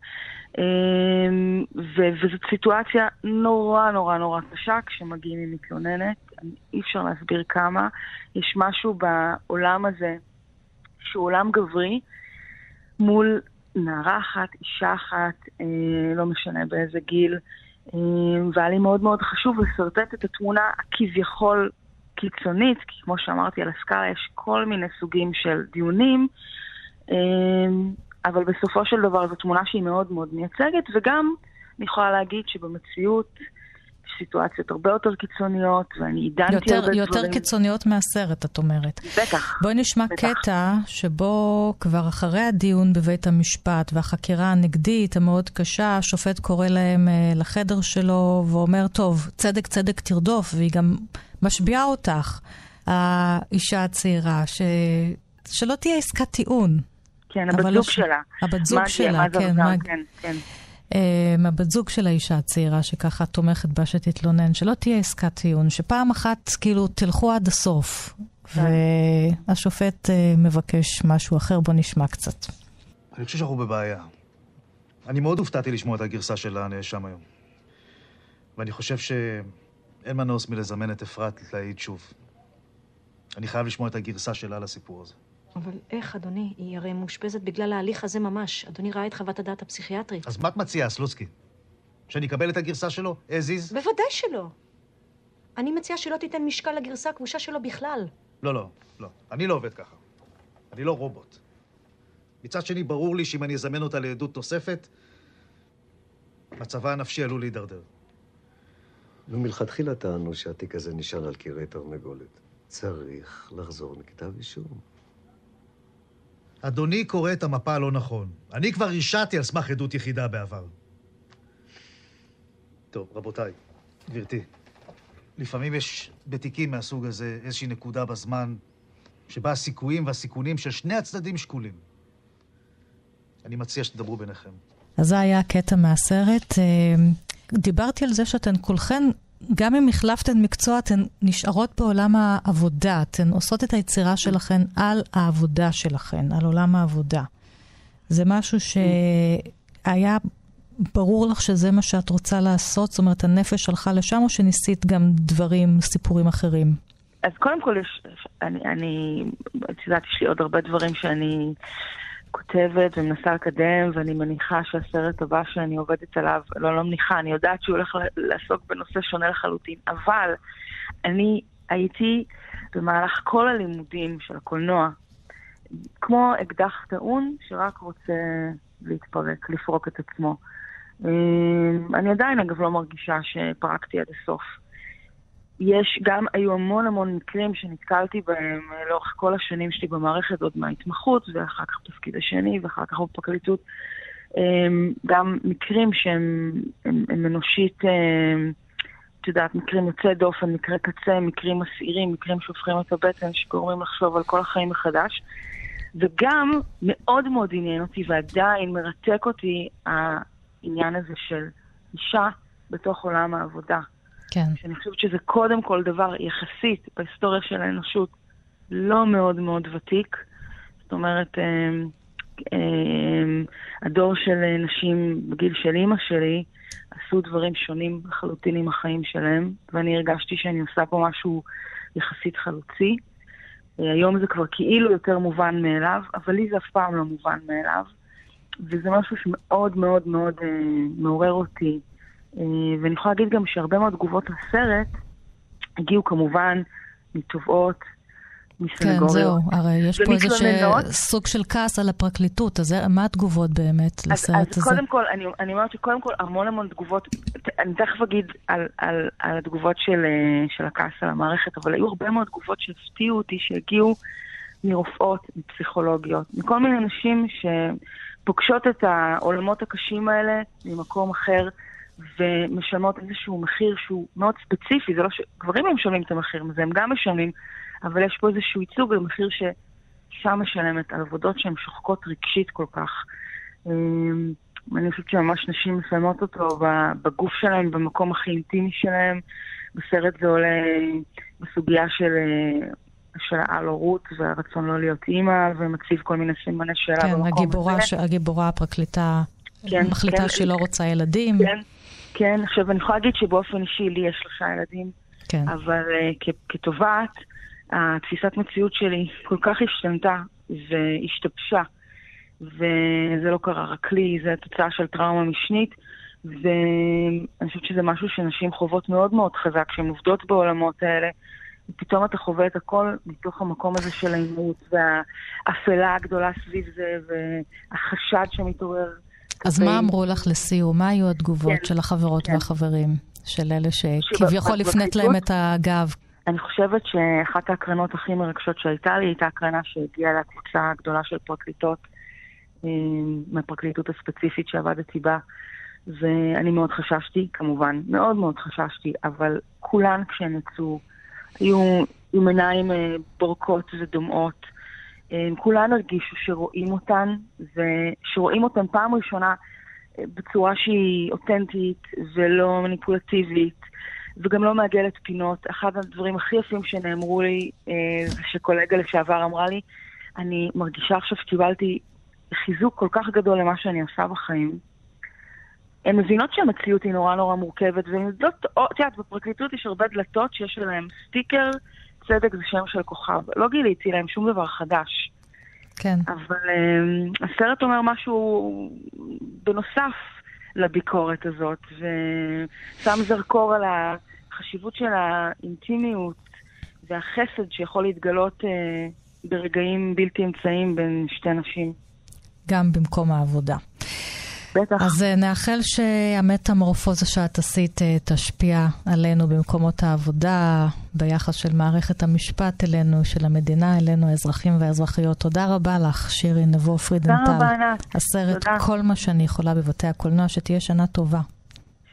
Speaker 4: אמ, ו- וזאת סיטואציה נורא נורא נורא קשה כשמגיעים עם מתלוננת, אי אפשר להסביר כמה. יש משהו בעולם הזה שהוא עולם גברי מול נערה אחת, אישה אחת, אה, לא משנה באיזה גיל, אה, והיה לי מאוד מאוד חשוב לשרטט את התמונה הכביכול קיצונית, כי כמו שאמרתי על הסקאלה יש כל מיני סוגים של דיונים. אה, אבל בסופו של דבר זו תמונה שהיא מאוד מאוד מייצגת, וגם אני יכולה להגיד שבמציאות יש סיטואציות הרבה יותר קיצוניות, ואני עידנתי
Speaker 2: יותר,
Speaker 4: הרבה
Speaker 2: יותר דברים. יותר קיצוניות מהסרט, את אומרת.
Speaker 4: בטח.
Speaker 2: בואי נשמע בטח. קטע שבו כבר אחרי הדיון בבית המשפט והחקירה הנגדית המאוד קשה, השופט קורא להם uh, לחדר שלו ואומר, טוב, צדק צדק תרדוף, והיא גם משביעה אותך, האישה הצעירה, ש... שלא תהיה עסקת טיעון.
Speaker 4: כן, הבת זוג שלה.
Speaker 2: הבת זוג שלה, כן. מה... כן, כן. Um, הבת זוג של האישה הצעירה שככה תומכת בה שתתלונן, שלא תהיה עסקת טיעון, שפעם אחת כאילו תלכו עד הסוף. כן. והשופט uh, מבקש משהו אחר, בוא נשמע קצת.
Speaker 5: אני חושב שאנחנו בבעיה. אני מאוד הופתעתי לשמוע את הגרסה של הנאשם היום. ואני חושב שאין מנוס מלזמן את אפרת להעיד שוב. אני חייב לשמוע את הגרסה שלה לסיפור הזה.
Speaker 6: אבל איך, אדוני? היא הרי מאושפזת בגלל ההליך הזה ממש. אדוני ראה את חוות הדעת הפסיכיאטרית.
Speaker 5: אז מה את מציעה, סלוצקי? שאני אקבל את הגרסה שלו, as is?
Speaker 6: בוודאי שלא. אני מציעה שלא תיתן משקל לגרסה הכבושה שלו בכלל.
Speaker 5: לא, לא, לא. אני לא עובד ככה. אני לא רובוט. מצד שני, ברור לי שאם אני אזמן אותה לעדות נוספת, מצבה הנפשי עלול להידרדר.
Speaker 7: נו, מלכתחילה טענו שהתיק הזה נשען על קירי תרנגולת. צריך לחזור מכתב אישום.
Speaker 5: אדוני קורא את המפה הלא נכון. אני כבר הרשעתי על סמך עדות יחידה בעבר. טוב, רבותיי, גברתי, לפעמים יש בתיקים מהסוג הזה איזושהי נקודה בזמן שבה הסיכויים והסיכונים של שני הצדדים שקולים. אני מציע שתדברו ביניכם.
Speaker 2: אז זה היה הקטע מהסרט. אה, דיברתי על זה שאתן כולכן גם אם החלפתן מקצוע, אתן נשארות בעולם העבודה, אתן עושות את היצירה שלכן על העבודה שלכן, על עולם העבודה. זה משהו שהיה ברור לך שזה מה שאת רוצה לעשות? זאת אומרת, הנפש הלכה לשם, או שניסית גם דברים, סיפורים אחרים?
Speaker 4: אז קודם כל, יש, אני, אני, את יודעת, יש לי עוד הרבה דברים שאני כותבת ומנסה לקדם, ואני מניחה שהסרט הבא שאני עובדת עליו, לא, לא מניחה, אני יודעת שהוא הולך לעסוק בנושא שונה לחלוטין, אבל אני הייתי במהלך כל הלימודים של הקולנוע, כמו אקדח טעון שרק רוצה להתפרק, לפרוק את עצמו. אמ, אני עדיין, אגב, לא מרגישה שפרקתי עד הסוף. יש גם, היו המון המון מקרים שנתקלתי בהם אה, לאורך כל השנים שלי במערכת, עוד מההתמחות, ואחר כך בתפקיד השני, ואחר כך בפרקליטות. אמ, גם מקרים שהם הם, הם אנושית, אמ, את יודעת, מקרים יוצאי דופן, מקרי קצה, מקרים מסעירים, מקרים שהופכים את הבטן, שגורמים לחשוב על כל החיים מחדש. וגם מאוד מאוד עניין אותי, ועדיין מרתק אותי העניין הזה של אישה בתוך עולם העבודה.
Speaker 2: כן.
Speaker 4: שאני חושבת שזה קודם כל דבר יחסית בהיסטוריה של האנושות לא מאוד מאוד ותיק. זאת אומרת, אה, אה, הדור של נשים בגיל של אימא שלי עשו דברים שונים לחלוטין עם החיים שלהם, ואני הרגשתי שאני עושה פה משהו יחסית חלוצי. אה, היום זה כבר כאילו יותר מובן מאליו, אבל לי זה אף פעם לא מובן מאליו. וזה משהו שמאוד מאוד מאוד אה, מעורר אותי. אה, ואני יכולה להגיד גם שהרבה מאוד תגובות לסרט הגיעו כמובן מתובעות,
Speaker 2: מסנגוריות. כן, זהו, הרי יש פה איזה סוג של כעס על הפרקליטות, אז מה התגובות באמת
Speaker 4: אז,
Speaker 2: לסרט
Speaker 4: אז הזה? אז קודם כל, אני, אני אומרת שקודם כל המון המון תגובות, אני תכף אגיד על, על, על התגובות של, אה, של הכעס על המערכת, אבל היו הרבה מאוד תגובות שהפתיעו אותי, שהגיעו מרופאות, מפסיכולוגיות, מכל מיני אנשים ש... פוגשות את העולמות הקשים האלה ממקום אחר ומשלמות איזשהו מחיר שהוא מאוד ספציפי, זה לא ש... גברים לא משלמים את המחיר הזה, הם גם משלמים, אבל יש פה איזשהו ייצוג למחיר שאישה משלמת על עבודות שהן שוחקות רגשית כל כך. אמ, אני חושבת שממש נשים מסיימות אותו בגוף שלהם, במקום הכי אינטימי שלהם. בסרט זה עולה בסוגיה של אה, של העל-הורות והרצון לא להיות אימא, ומציב כל מיני סימני שאלה
Speaker 2: כן, במקום הגיבורה הזה. כן, הגיבורה, הפרקליטה, כן, מחליטה כן, שהיא לא רוצה ילדים.
Speaker 4: כן, כן. עכשיו, אני יכולה להגיד שבאופן אישי לי יש שלושה ילדים, כן. אבל uh, כתובעת, התפיסת מציאות שלי כל כך השתנתה והשתבשה, וזה לא קרה רק לי, זה תוצאה של טראומה משנית. ואני חושבת שזה משהו שנשים חוות מאוד מאוד חזק, כשהן עובדות בעולמות האלה, ופתאום אתה חווה את הכל מתוך המקום הזה של האימוץ, והאפלה הגדולה סביב זה, והחשד שמתעורר.
Speaker 2: אז מה אמרו לך לסיום? מה היו התגובות כן, של החברות כן. והחברים? של אלה שכביכול הפנית להם את הגב?
Speaker 4: אני חושבת שאחת ההקרנות הכי מרגשות שהייתה לי הייתה הקרנה שהגיעה לקבוצה הגדולה של פרקליטות, אה, מהפרקליטות הספציפית שעבדתי בה, ואני מאוד חששתי, כמובן, מאוד מאוד חששתי, אבל כולן כשהן יצאו היו עם עיניים אה, בורקות ודומעות. אה, כולן הרגישו שרואים אותן, ושרואים אותן פעם ראשונה אה, בצורה שהיא אותנטית ולא מניפולטיבית, וגם לא מעגלת פינות. אחד הדברים הכי יפים שנאמרו לי, זה שקולגה לשעבר אמרה לי, אני מרגישה עכשיו שקיבלתי חיזוק כל כך גדול למה שאני עושה בחיים, הן מבינות שהמציאות היא נורא נורא מורכבת, והן יודעות, את יודעת, בפרקליטות יש הרבה דלתות שיש עליהן סטיקר, צדק זה שם של כוכב. לא גיליתי להם שום דבר חדש.
Speaker 2: כן.
Speaker 4: אבל um, הסרט אומר משהו בנוסף לביקורת הזאת, ושם זרקור על החשיבות של האינטימיות והחסד שיכול להתגלות uh, ברגעים בלתי אמצעיים בין שתי נשים.
Speaker 2: גם במקום העבודה.
Speaker 4: בטח.
Speaker 2: אז אה, נאחל שהמטמורפוזה שאת עשית אה, תשפיע עלינו במקומות העבודה, ביחס של מערכת המשפט אלינו, של המדינה אלינו, האזרחים והאזרחיות. תודה רבה לך, שירי נבו פרידנטל.
Speaker 4: תודה רבה, ענת.
Speaker 2: הסרט תודה. כל מה שאני יכולה בבתי הקולנוע, שתהיה שנה טובה.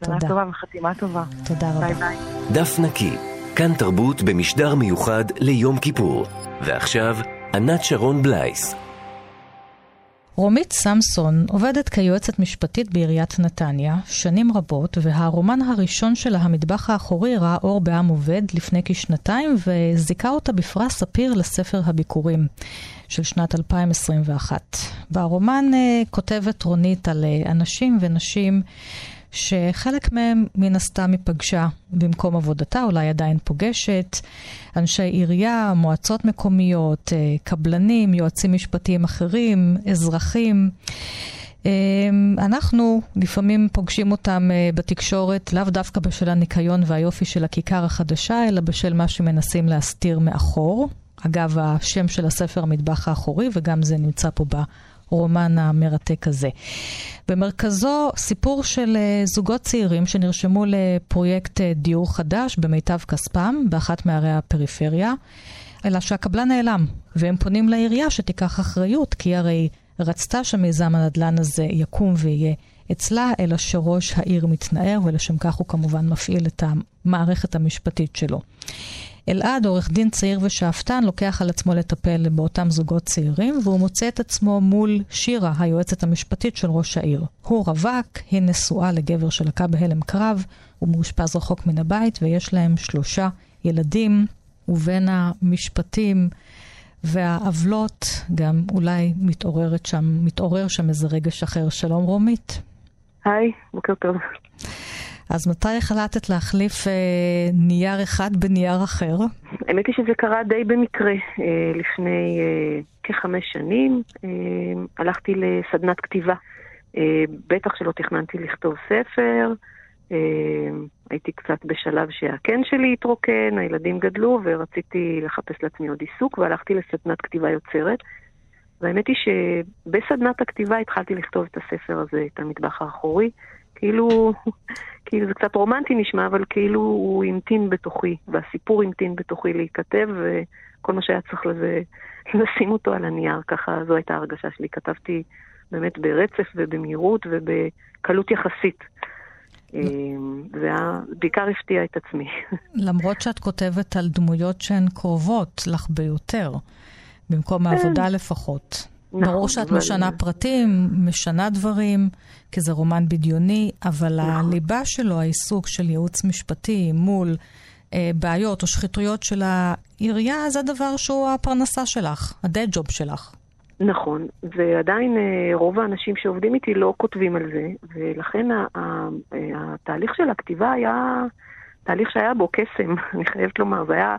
Speaker 4: שנה תודה. טובה וחתימה טובה.
Speaker 2: תודה רבה.
Speaker 4: ביי ביי.
Speaker 1: דף נקי, כאן תרבות במשדר מיוחד ליום כיפור. ועכשיו, ענת שרון בלייס.
Speaker 2: רומית סמסון עובדת כיועצת משפטית בעיריית נתניה שנים רבות, והרומן הראשון שלה, המטבח האחורי, ראה אור בעם עובד לפני כשנתיים, וזיכה אותה בפרס ספיר לספר הביקורים של שנת 2021. ברומן uh, כותבת רונית על uh, אנשים ונשים שחלק מהם מן הסתם היא פגשה במקום עבודתה, אולי עדיין פוגשת, אנשי עירייה, מועצות מקומיות, אה, קבלנים, יועצים משפטיים אחרים, אזרחים. אה, אנחנו לפעמים פוגשים אותם אה, בתקשורת, לאו דווקא בשל הניקיון והיופי של הכיכר החדשה, אלא בשל מה שמנסים להסתיר מאחור. אגב, השם של הספר המטבח האחורי, וגם זה נמצא פה הרומן המרתק הזה. במרכזו סיפור של אה, זוגות צעירים שנרשמו לפרויקט אה, דיור חדש במיטב כספם באחת מערי הפריפריה, אלא שהקבלן נעלם, והם פונים לעירייה שתיקח אחריות, כי הרי רצתה שמיזם הנדל"ן הזה יקום ויהיה אצלה, אלא שראש העיר מתנער, ולשם כך הוא כמובן מפעיל את המערכת המשפטית שלו. אלעד, עורך דין צעיר ושאפתן, לוקח על עצמו לטפל באותם זוגות צעירים, והוא מוצא את עצמו מול שירה, היועצת המשפטית של ראש העיר. הוא רווק, היא נשואה לגבר שלקה בהלם קרב, הוא מאושפז רחוק מן הבית, ויש להם שלושה ילדים, ובין המשפטים והעוולות גם אולי מתעוררת שם, מתעורר שם איזה רגש אחר. שלום רומית.
Speaker 8: היי, בוקר טוב.
Speaker 2: אז מתי החלטת להחליף אה, נייר אחד בנייר אחר?
Speaker 8: האמת היא שזה קרה די במקרה. אה, לפני אה, כחמש שנים אה, הלכתי לסדנת כתיבה. אה, בטח שלא תכננתי לכתוב ספר. אה, הייתי קצת בשלב שהקן שלי התרוקן, הילדים גדלו ורציתי לחפש לעצמי עוד עיסוק והלכתי לסדנת כתיבה יוצרת. והאמת היא שבסדנת הכתיבה התחלתי לכתוב את הספר הזה, את המטבח האחורי. כאילו, כאילו זה קצת רומנטי נשמע, אבל כאילו הוא המתין בתוכי, והסיפור המתין בתוכי להיכתב, וכל מה שהיה צריך לזה, לשים אותו על הנייר, ככה זו הייתה ההרגשה שלי. כתבתי באמת ברצף ובמהירות ובקלות יחסית. ובעיקר הפתיע את עצמי. *laughs*
Speaker 2: למרות שאת כותבת על דמויות שהן קרובות לך ביותר, במקום העבודה לפחות. נכון, ברור שאת אבל... משנה פרטים, משנה דברים, כי זה רומן בדיוני, אבל נכון. הליבה שלו, העיסוק של ייעוץ משפטי מול אה, בעיות או שחיתויות של העירייה, זה דבר שהוא הפרנסה שלך, הדיי ג'וב שלך.
Speaker 8: נכון, ועדיין אה, רוב האנשים שעובדים איתי לא כותבים על זה, ולכן התהליך של הכתיבה היה תהליך שהיה בו קסם, *laughs* אני חייבת לומר, זה היה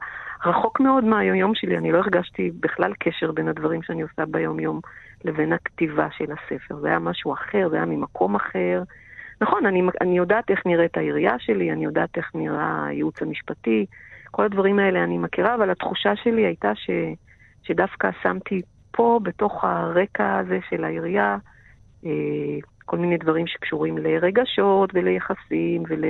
Speaker 8: רחוק מאוד מהיומיום שלי, אני לא הרגשתי בכלל קשר בין הדברים שאני עושה ביומיום לבין הכתיבה של הספר. זה היה משהו אחר, זה היה ממקום אחר. נכון, אני, אני יודעת איך נראית העירייה שלי, אני יודעת איך נראה הייעוץ המשפטי, כל הדברים האלה אני מכירה, אבל התחושה שלי הייתה ש, שדווקא שמתי פה, בתוך הרקע הזה של העירייה, אה, כל מיני דברים שקשורים לרגשות וליחסים ול...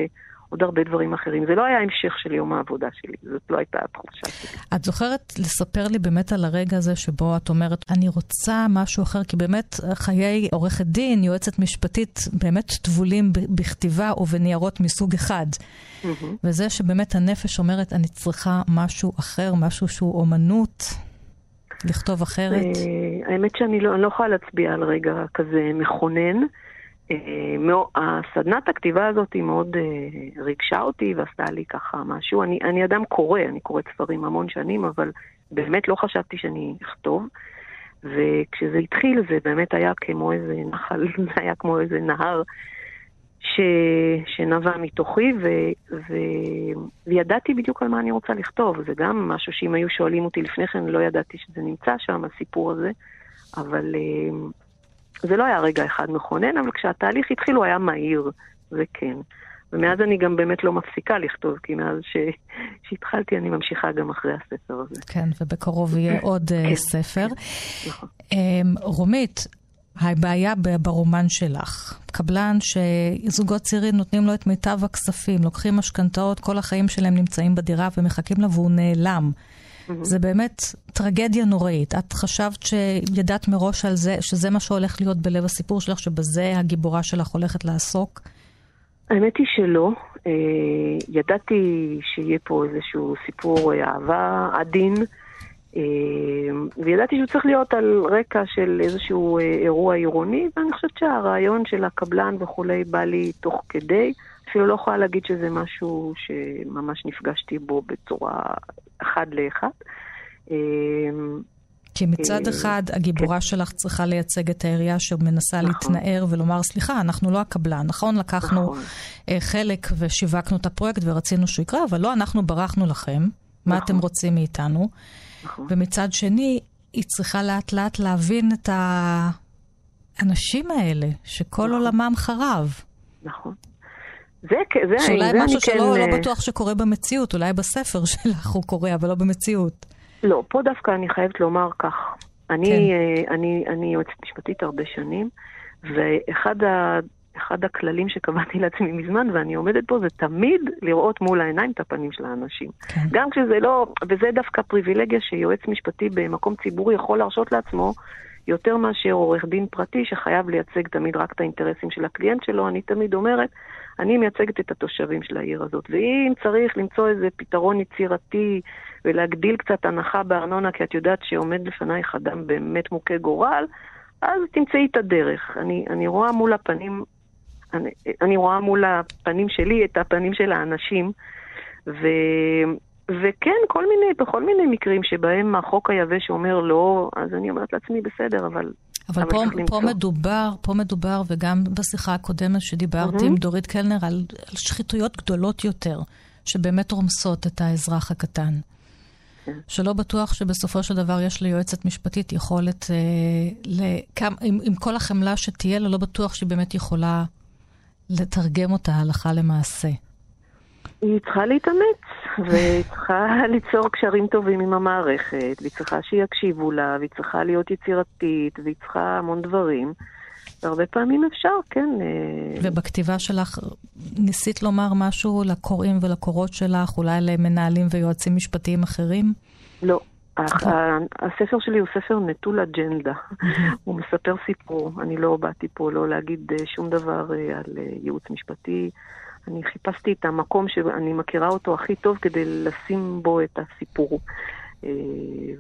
Speaker 8: עוד הרבה דברים אחרים. זה לא היה המשך של יום העבודה שלי, זאת לא הייתה התחושה שלי.
Speaker 2: את זוכרת לספר לי באמת על הרגע הזה שבו את אומרת, אני רוצה משהו אחר, כי באמת חיי עורכת דין, יועצת משפטית, באמת טבולים בכתיבה או בניירות מסוג אחד. Mm-hmm. וזה שבאמת הנפש אומרת, אני צריכה משהו אחר, משהו שהוא אומנות. לכתוב אחרת?
Speaker 8: אה, האמת שאני לא, לא יכולה להצביע על רגע כזה מכונן. הסדנת הכתיבה הזאת היא מאוד אה, ריגשה אותי ועשתה לי ככה משהו. אני, אני אדם קורא, אני קוראת ספרים המון שנים, אבל באמת לא חשבתי שאני אכתוב. וכשזה התחיל זה באמת היה כמו איזה נחל, *laughs* זה היה כמו איזה נהר ש... שנבע מתוכי, ו... ו... וידעתי בדיוק על מה אני רוצה לכתוב. זה גם משהו שאם היו שואלים אותי לפני כן, לא ידעתי שזה נמצא שם, הסיפור הזה. אבל אה, זה לא היה רגע אחד מכונן, אבל כשהתהליך התחיל הוא היה מהיר, זה כן. ומאז אני גם באמת לא מפסיקה לכתוב, כי מאז ש... שהתחלתי אני ממשיכה גם אחרי הספר הזה.
Speaker 2: כן, ובקרוב יהיה עוד אה, כן, ספר. כן, נכון. אמ, רומית, הבעיה ברומן שלך, קבלן שזוגות צעירים נותנים לו את מיטב הכספים, לוקחים משכנתאות, כל החיים שלהם נמצאים בדירה ומחכים לה והוא נעלם. Mm-hmm. זה באמת טרגדיה נוראית. את חשבת שידעת מראש על זה, שזה מה שהולך להיות בלב הסיפור שלך, שבזה הגיבורה שלך הולכת לעסוק?
Speaker 8: האמת היא שלא. אה, ידעתי שיהיה פה איזשהו סיפור אהבה עדין, וידעתי שהוא צריך להיות על רקע של איזשהו אירוע עירוני, ואני חושבת שהרעיון של הקבלן וכולי בא לי תוך כדי. אפילו לא יכולה להגיד שזה משהו שממש נפגשתי בו בצורה אחד לאחד.
Speaker 2: כי מצד
Speaker 8: אה,
Speaker 2: אחד, הגיבורה
Speaker 8: כן.
Speaker 2: שלך צריכה לייצג את העירייה שמנסה
Speaker 8: נכון.
Speaker 2: להתנער ולומר, סליחה, אנחנו לא הקבלן, נכון? לקחנו
Speaker 8: נכון.
Speaker 2: אה, חלק ושיווקנו את הפרויקט ורצינו שהוא יקרה, אבל לא אנחנו ברחנו לכם, מה
Speaker 8: נכון.
Speaker 2: אתם רוצים מאיתנו?
Speaker 8: נכון.
Speaker 2: ומצד שני, היא צריכה לאט לאט להבין את האנשים האלה, שכל
Speaker 8: נכון.
Speaker 2: עולמם חרב.
Speaker 8: נכון. זה, זה,
Speaker 2: שאולי
Speaker 8: זה
Speaker 2: משהו
Speaker 8: אני כן...
Speaker 2: שלא לא
Speaker 8: אה,
Speaker 2: בטוח שקורה במציאות, אולי בספר *laughs* שלך הוא קורה, אבל לא במציאות.
Speaker 8: לא, פה דווקא אני חייבת לומר כך. אני,
Speaker 2: כן.
Speaker 8: אה, אני, אני יועצת משפטית הרבה שנים, ואחד ה, אחד הכללים שקבעתי *laughs* לעצמי מזמן, ואני עומדת פה, זה תמיד לראות מול העיניים את הפנים של האנשים.
Speaker 2: כן.
Speaker 8: גם כשזה לא, וזה דווקא פריבילגיה שיועץ משפטי במקום ציבורי יכול להרשות לעצמו, יותר מאשר עורך דין פרטי שחייב לייצג תמיד רק את האינטרסים של הקליינט שלו. אני תמיד אומרת, אני מייצגת את התושבים של העיר הזאת, ואם צריך למצוא איזה פתרון יצירתי ולהגדיל קצת הנחה בארנונה, כי את יודעת שעומד לפנייך אדם באמת מוכה גורל, אז תמצאי את הדרך. אני, אני רואה מול הפנים, אני, אני רואה מול הפנים שלי את הפנים של האנשים, ו, וכן, כל מיני, בכל מיני מקרים שבהם החוק היבש אומר לא, אז אני אומרת לעצמי, בסדר, אבל...
Speaker 2: אבל
Speaker 8: אבל
Speaker 2: פה, פה. מדובר, פה מדובר, וגם בשיחה הקודמת שדיברתי
Speaker 8: מהמם.
Speaker 2: עם דורית קלנר, על, על שחיתויות גדולות יותר, שבאמת רומסות את האזרח הקטן.
Speaker 8: כן.
Speaker 2: שלא בטוח שבסופו של דבר יש ליועצת משפטית יכולת, אה, לכם, עם, עם כל החמלה שתהיה לה, לא בטוח שהיא באמת יכולה לתרגם אותה הלכה למעשה.
Speaker 8: היא צריכה להתאמץ, והיא צריכה *laughs* ליצור קשרים טובים עם המערכת, והיא צריכה שיקשיבו לה, והיא צריכה להיות יצירתית, והיא צריכה המון דברים. והרבה פעמים אפשר, כן. אה,
Speaker 2: ובכתיבה שלך ניסית לומר משהו לקוראים ולקורות שלך, אולי למנהלים ויועצים משפטיים אחרים?
Speaker 8: לא. ה- ה- הספר שלי הוא ספר נטול אג'נדה. *laughs* הוא מספר סיפור. אני לא באתי פה לא להגיד אה, שום דבר אה, על אה, ייעוץ משפטי. אני חיפשתי את המקום שאני מכירה אותו הכי טוב כדי לשים בו את הסיפור. אה,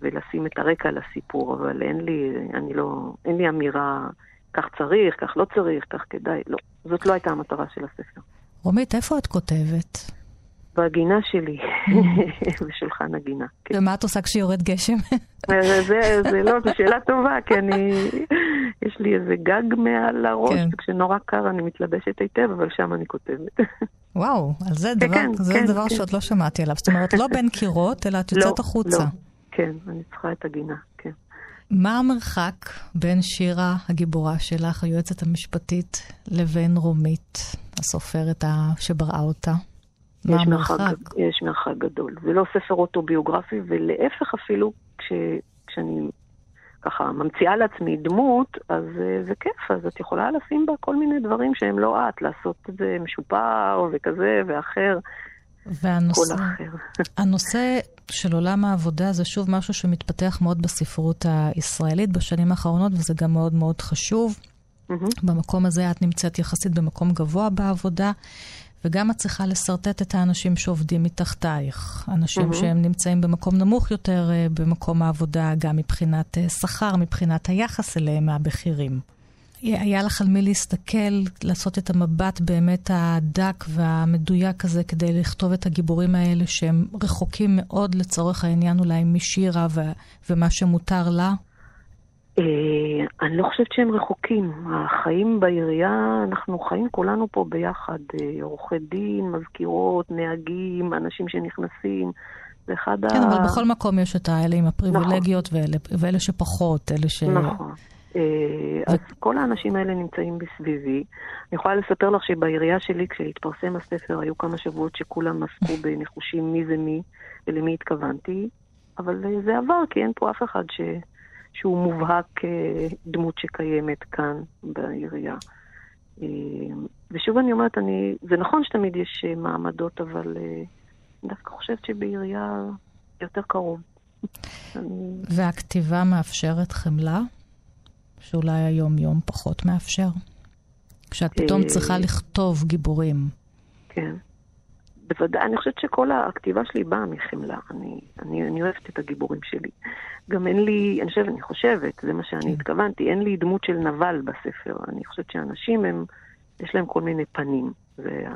Speaker 8: ולשים את הרקע לסיפור, אבל אין לי, אני לא, אין לי אמירה, כך צריך, כך לא צריך, כך כדאי, לא. זאת לא הייתה המטרה של הספר.
Speaker 2: רומית, איפה את כותבת?
Speaker 8: בגינה שלי, *laughs* בשולחן הגינה. כן.
Speaker 2: ומה את עושה כשיורד גשם?
Speaker 8: זה, זה, זה לא, זו שאלה טובה, כי אני, יש לי איזה גג מעל הראש,
Speaker 2: כן.
Speaker 8: וכשנורא קר אני מתלבשת היטב, אבל שם אני כותבת.
Speaker 2: וואו, על זה
Speaker 8: כן,
Speaker 2: דבר,
Speaker 8: כן,
Speaker 2: זה
Speaker 8: כן,
Speaker 2: דבר
Speaker 8: כן.
Speaker 2: שעוד לא שמעתי עליו. זאת אומרת, לא בין קירות, אלא את יוצאת
Speaker 8: לא,
Speaker 2: החוצה.
Speaker 8: לא. כן, אני צריכה את הגינה, כן.
Speaker 2: מה המרחק בין שירה, הגיבורה שלך, היועצת המשפטית, לבין רומית, הסופרת שבראה אותה? מה
Speaker 8: יש מרחק,
Speaker 2: המרחק?
Speaker 8: יש מרחק גדול. זה לא ספר אוטוביוגרפי, ולהפך אפילו, כש, כשאני ככה ממציאה לעצמי דמות, אז אה, זה כיף, אז את יכולה לשים בה כל מיני דברים שהם לא את, לעשות את זה משופר וכזה ואחר,
Speaker 2: והנושא. *laughs* הנושא של עולם העבודה זה שוב משהו שמתפתח מאוד בספרות הישראלית בשנים האחרונות, וזה גם מאוד מאוד חשוב.
Speaker 8: מהמם.
Speaker 2: במקום הזה את נמצאת יחסית במקום גבוה בעבודה, וגם את צריכה לשרטט את האנשים שעובדים מתחתייך. אנשים
Speaker 8: מהמם.
Speaker 2: שהם נמצאים במקום נמוך יותר אה, במקום העבודה, גם מבחינת אה, שכר, מבחינת היחס אליהם מהבכירים. היה לך על מי להסתכל, לעשות את המבט באמת הדק והמדויק הזה כדי לכתוב את הגיבורים האלה שהם רחוקים מאוד לצורך העניין אולי משירה ו- ומה שמותר לה?
Speaker 8: אה, אני לא חושבת שהם רחוקים. החיים בעירייה, אנחנו חיים כולנו פה ביחד. אה, עורכי דין, מזכירות, נהגים, אנשים שנכנסים. זה אחד
Speaker 2: כן,
Speaker 8: ה...
Speaker 2: אבל בכל מקום יש את האלה עם הפריבילגיות ואלה, ואלה שפחות, אלה ש...
Speaker 8: נכון. אה, אז כל האנשים האלה נמצאים בסביבי. אני יכולה לספר לך שבעירייה שלי, כשהתפרסם הספר, היו כמה שבועות שכולם עסקו *laughs* בניחושים מי זה מי ולמי התכוונתי, אבל זה עבר, כי אין פה אף אחד ש... שהוא מובהק כדמות שקיימת כאן בעירייה. אה, ושוב אני אומרת, אני, זה נכון שתמיד יש אה, מעמדות, אבל אה, אני דווקא חושבת שבעירייה יותר קרוב.
Speaker 2: והכתיבה מאפשרת חמלה, שאולי היום-יום פחות מאפשר? כשאת פתאום
Speaker 8: אה,
Speaker 2: צריכה לכתוב גיבורים.
Speaker 8: כן. בוודאי, אני חושבת שכל הכתיבה שלי באה מחמלה. אני, אני, אני אוהבת את הגיבורים שלי. גם אין לי, אני חושבת, אני חושבת, זה מה שאני כן. התכוונתי, אין לי דמות של נבל בספר. אני חושבת שאנשים הם, יש להם כל מיני פנים. וה...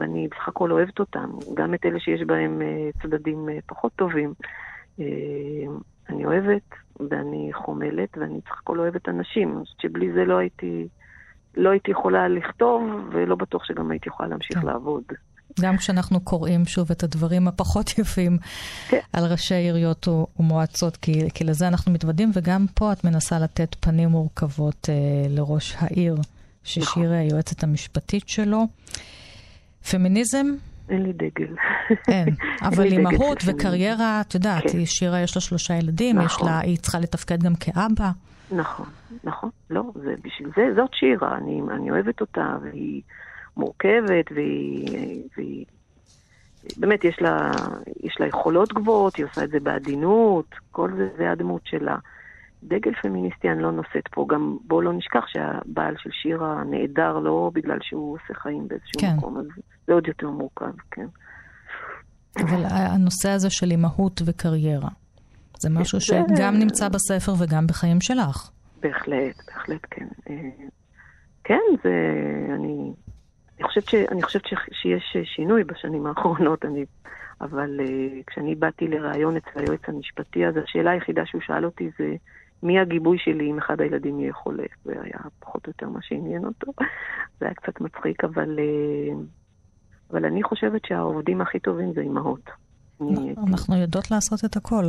Speaker 8: ואני בסך הכל אוהבת אותם, גם את אלה שיש בהם אה, צדדים אה, פחות טובים. אה, אני אוהבת, ואני חומלת, ואני בסך הכל אוהבת אנשים. אני חושבת שבלי זה לא הייתי, לא הייתי יכולה לכתוב, ולא בטוח שגם הייתי יכולה להמשיך כן. לעבוד.
Speaker 2: גם כשאנחנו קוראים שוב את הדברים הפחות *laughs* יפים כן. על ראשי עיריות ומועצות, כי, כי לזה אנחנו מתוודים, וגם פה את מנסה לתת פנים מורכבות אה, לראש העיר, ששיר נכון. היועצת המשפטית שלו. פמיניזם?
Speaker 8: אין לי דגל.
Speaker 2: אין, *laughs* אבל אימהות וקריירה, את יודעת, כן. שירה יש לה שלושה ילדים, נכון. יש לה, היא צריכה לתפקד גם כאבא.
Speaker 8: נכון, נכון, לא, זה בשביל זה, זאת שירה, אני, אני אוהבת אותה, והיא מורכבת, והיא, והיא באמת יש לה, יש לה יכולות גבוהות, היא עושה את זה בעדינות, כל זה, זה הדמות שלה. דגל פמיניסטי אני לא נושאת פה, גם בואו לא נשכח שהבעל של שירה נעדר לא בגלל שהוא עושה חיים באיזשהו כן. מקום, אז זה עוד יותר מורכב, כן.
Speaker 2: אבל הנושא הזה של אימהות וקריירה, זה משהו שגם נמצא בספר וגם בחיים שלך.
Speaker 8: בהחלט, בהחלט, כן. אה, כן, זה... אני, אני חושבת, ש, אני חושבת ש, שיש שינוי בשנים האחרונות, אני, אבל uh, כשאני באתי לראיון אצל היועץ המשפטי, אז השאלה היחידה שהוא שאל אותי זה, מי הגיבוי שלי אם אחד הילדים יהיה חולה? זה היה פחות או יותר מה שעניין אותו. *laughs* זה היה קצת מצחיק, אבל, uh, אבל אני חושבת שהעובדים הכי טובים זה אימהות.
Speaker 2: אנחנו יודעות לעשות את הכל,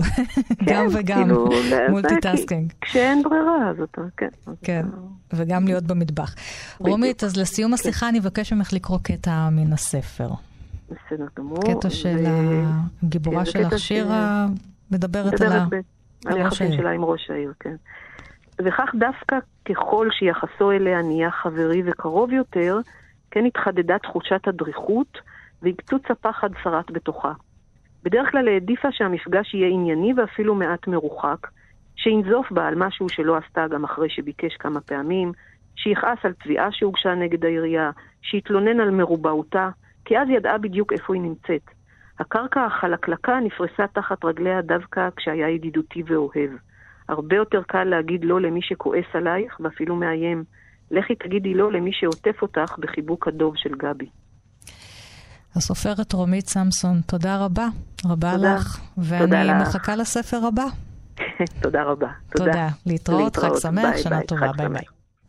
Speaker 2: גם כן, וגם, כאילו, multitasking.
Speaker 8: כשאין ברירה, אז אתה, כן.
Speaker 2: כן, וגם להיות במטבח. רומית, אז לסיום השיחה כן. אני אבקש ממך לקרוא קטע מן הספר.
Speaker 8: בסדר גמור.
Speaker 2: קטע של הגיבורה כן, שלך, שירה, מדברת על
Speaker 8: היחסים שלה עם ראש העיר, כן. וכך דווקא ככל שיחסו אליה נהיה חברי וקרוב יותר, כן התחדדה תחושת הדריכות, והקצוץ הפחד שרט בתוכה. בדרך כלל העדיפה שהמפגש יהיה ענייני ואפילו מעט מרוחק, שינזוף בה על משהו שלא עשתה גם אחרי שביקש כמה פעמים, שיכעס על תביעה שהוגשה נגד העירייה, שיתלונן על מרובעותה, כי אז ידעה בדיוק איפה היא נמצאת. הקרקע החלקלקה נפרסה תחת רגליה דווקא כשהיה ידידותי ואוהב. הרבה יותר קל להגיד לא למי שכועס עלייך ואפילו מאיים. לכי תגידי לא למי שעוטף אותך בחיבוק הדוב של גבי.
Speaker 2: הסופרת רומית סמסון, תודה רבה. רבה תודה. לך. ואני תודה מחכה לך. לספר הבא. *laughs*
Speaker 8: תודה רבה.
Speaker 2: תודה. תודה. להתראות, להתראות. חג שמח, ביי, שנה ביי, טובה, ביי ביי.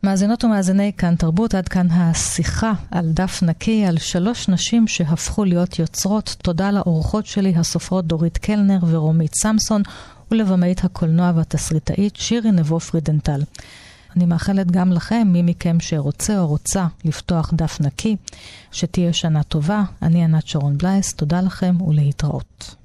Speaker 2: מאזינות ומאזיני כאן תרבות, עד כאן השיחה על דף נקי, על שלוש נשים שהפכו להיות יוצרות. תודה לאורחות שלי, הסופרות דורית קלנר ורומית סמסון, ולבמאית הקולנוע והתסריטאית שירי נבו פרידנטל. אני מאחלת גם לכם, מי מכם שרוצה או רוצה לפתוח דף נקי, שתהיה שנה טובה. אני ענת שרון בלייס, תודה לכם ולהתראות.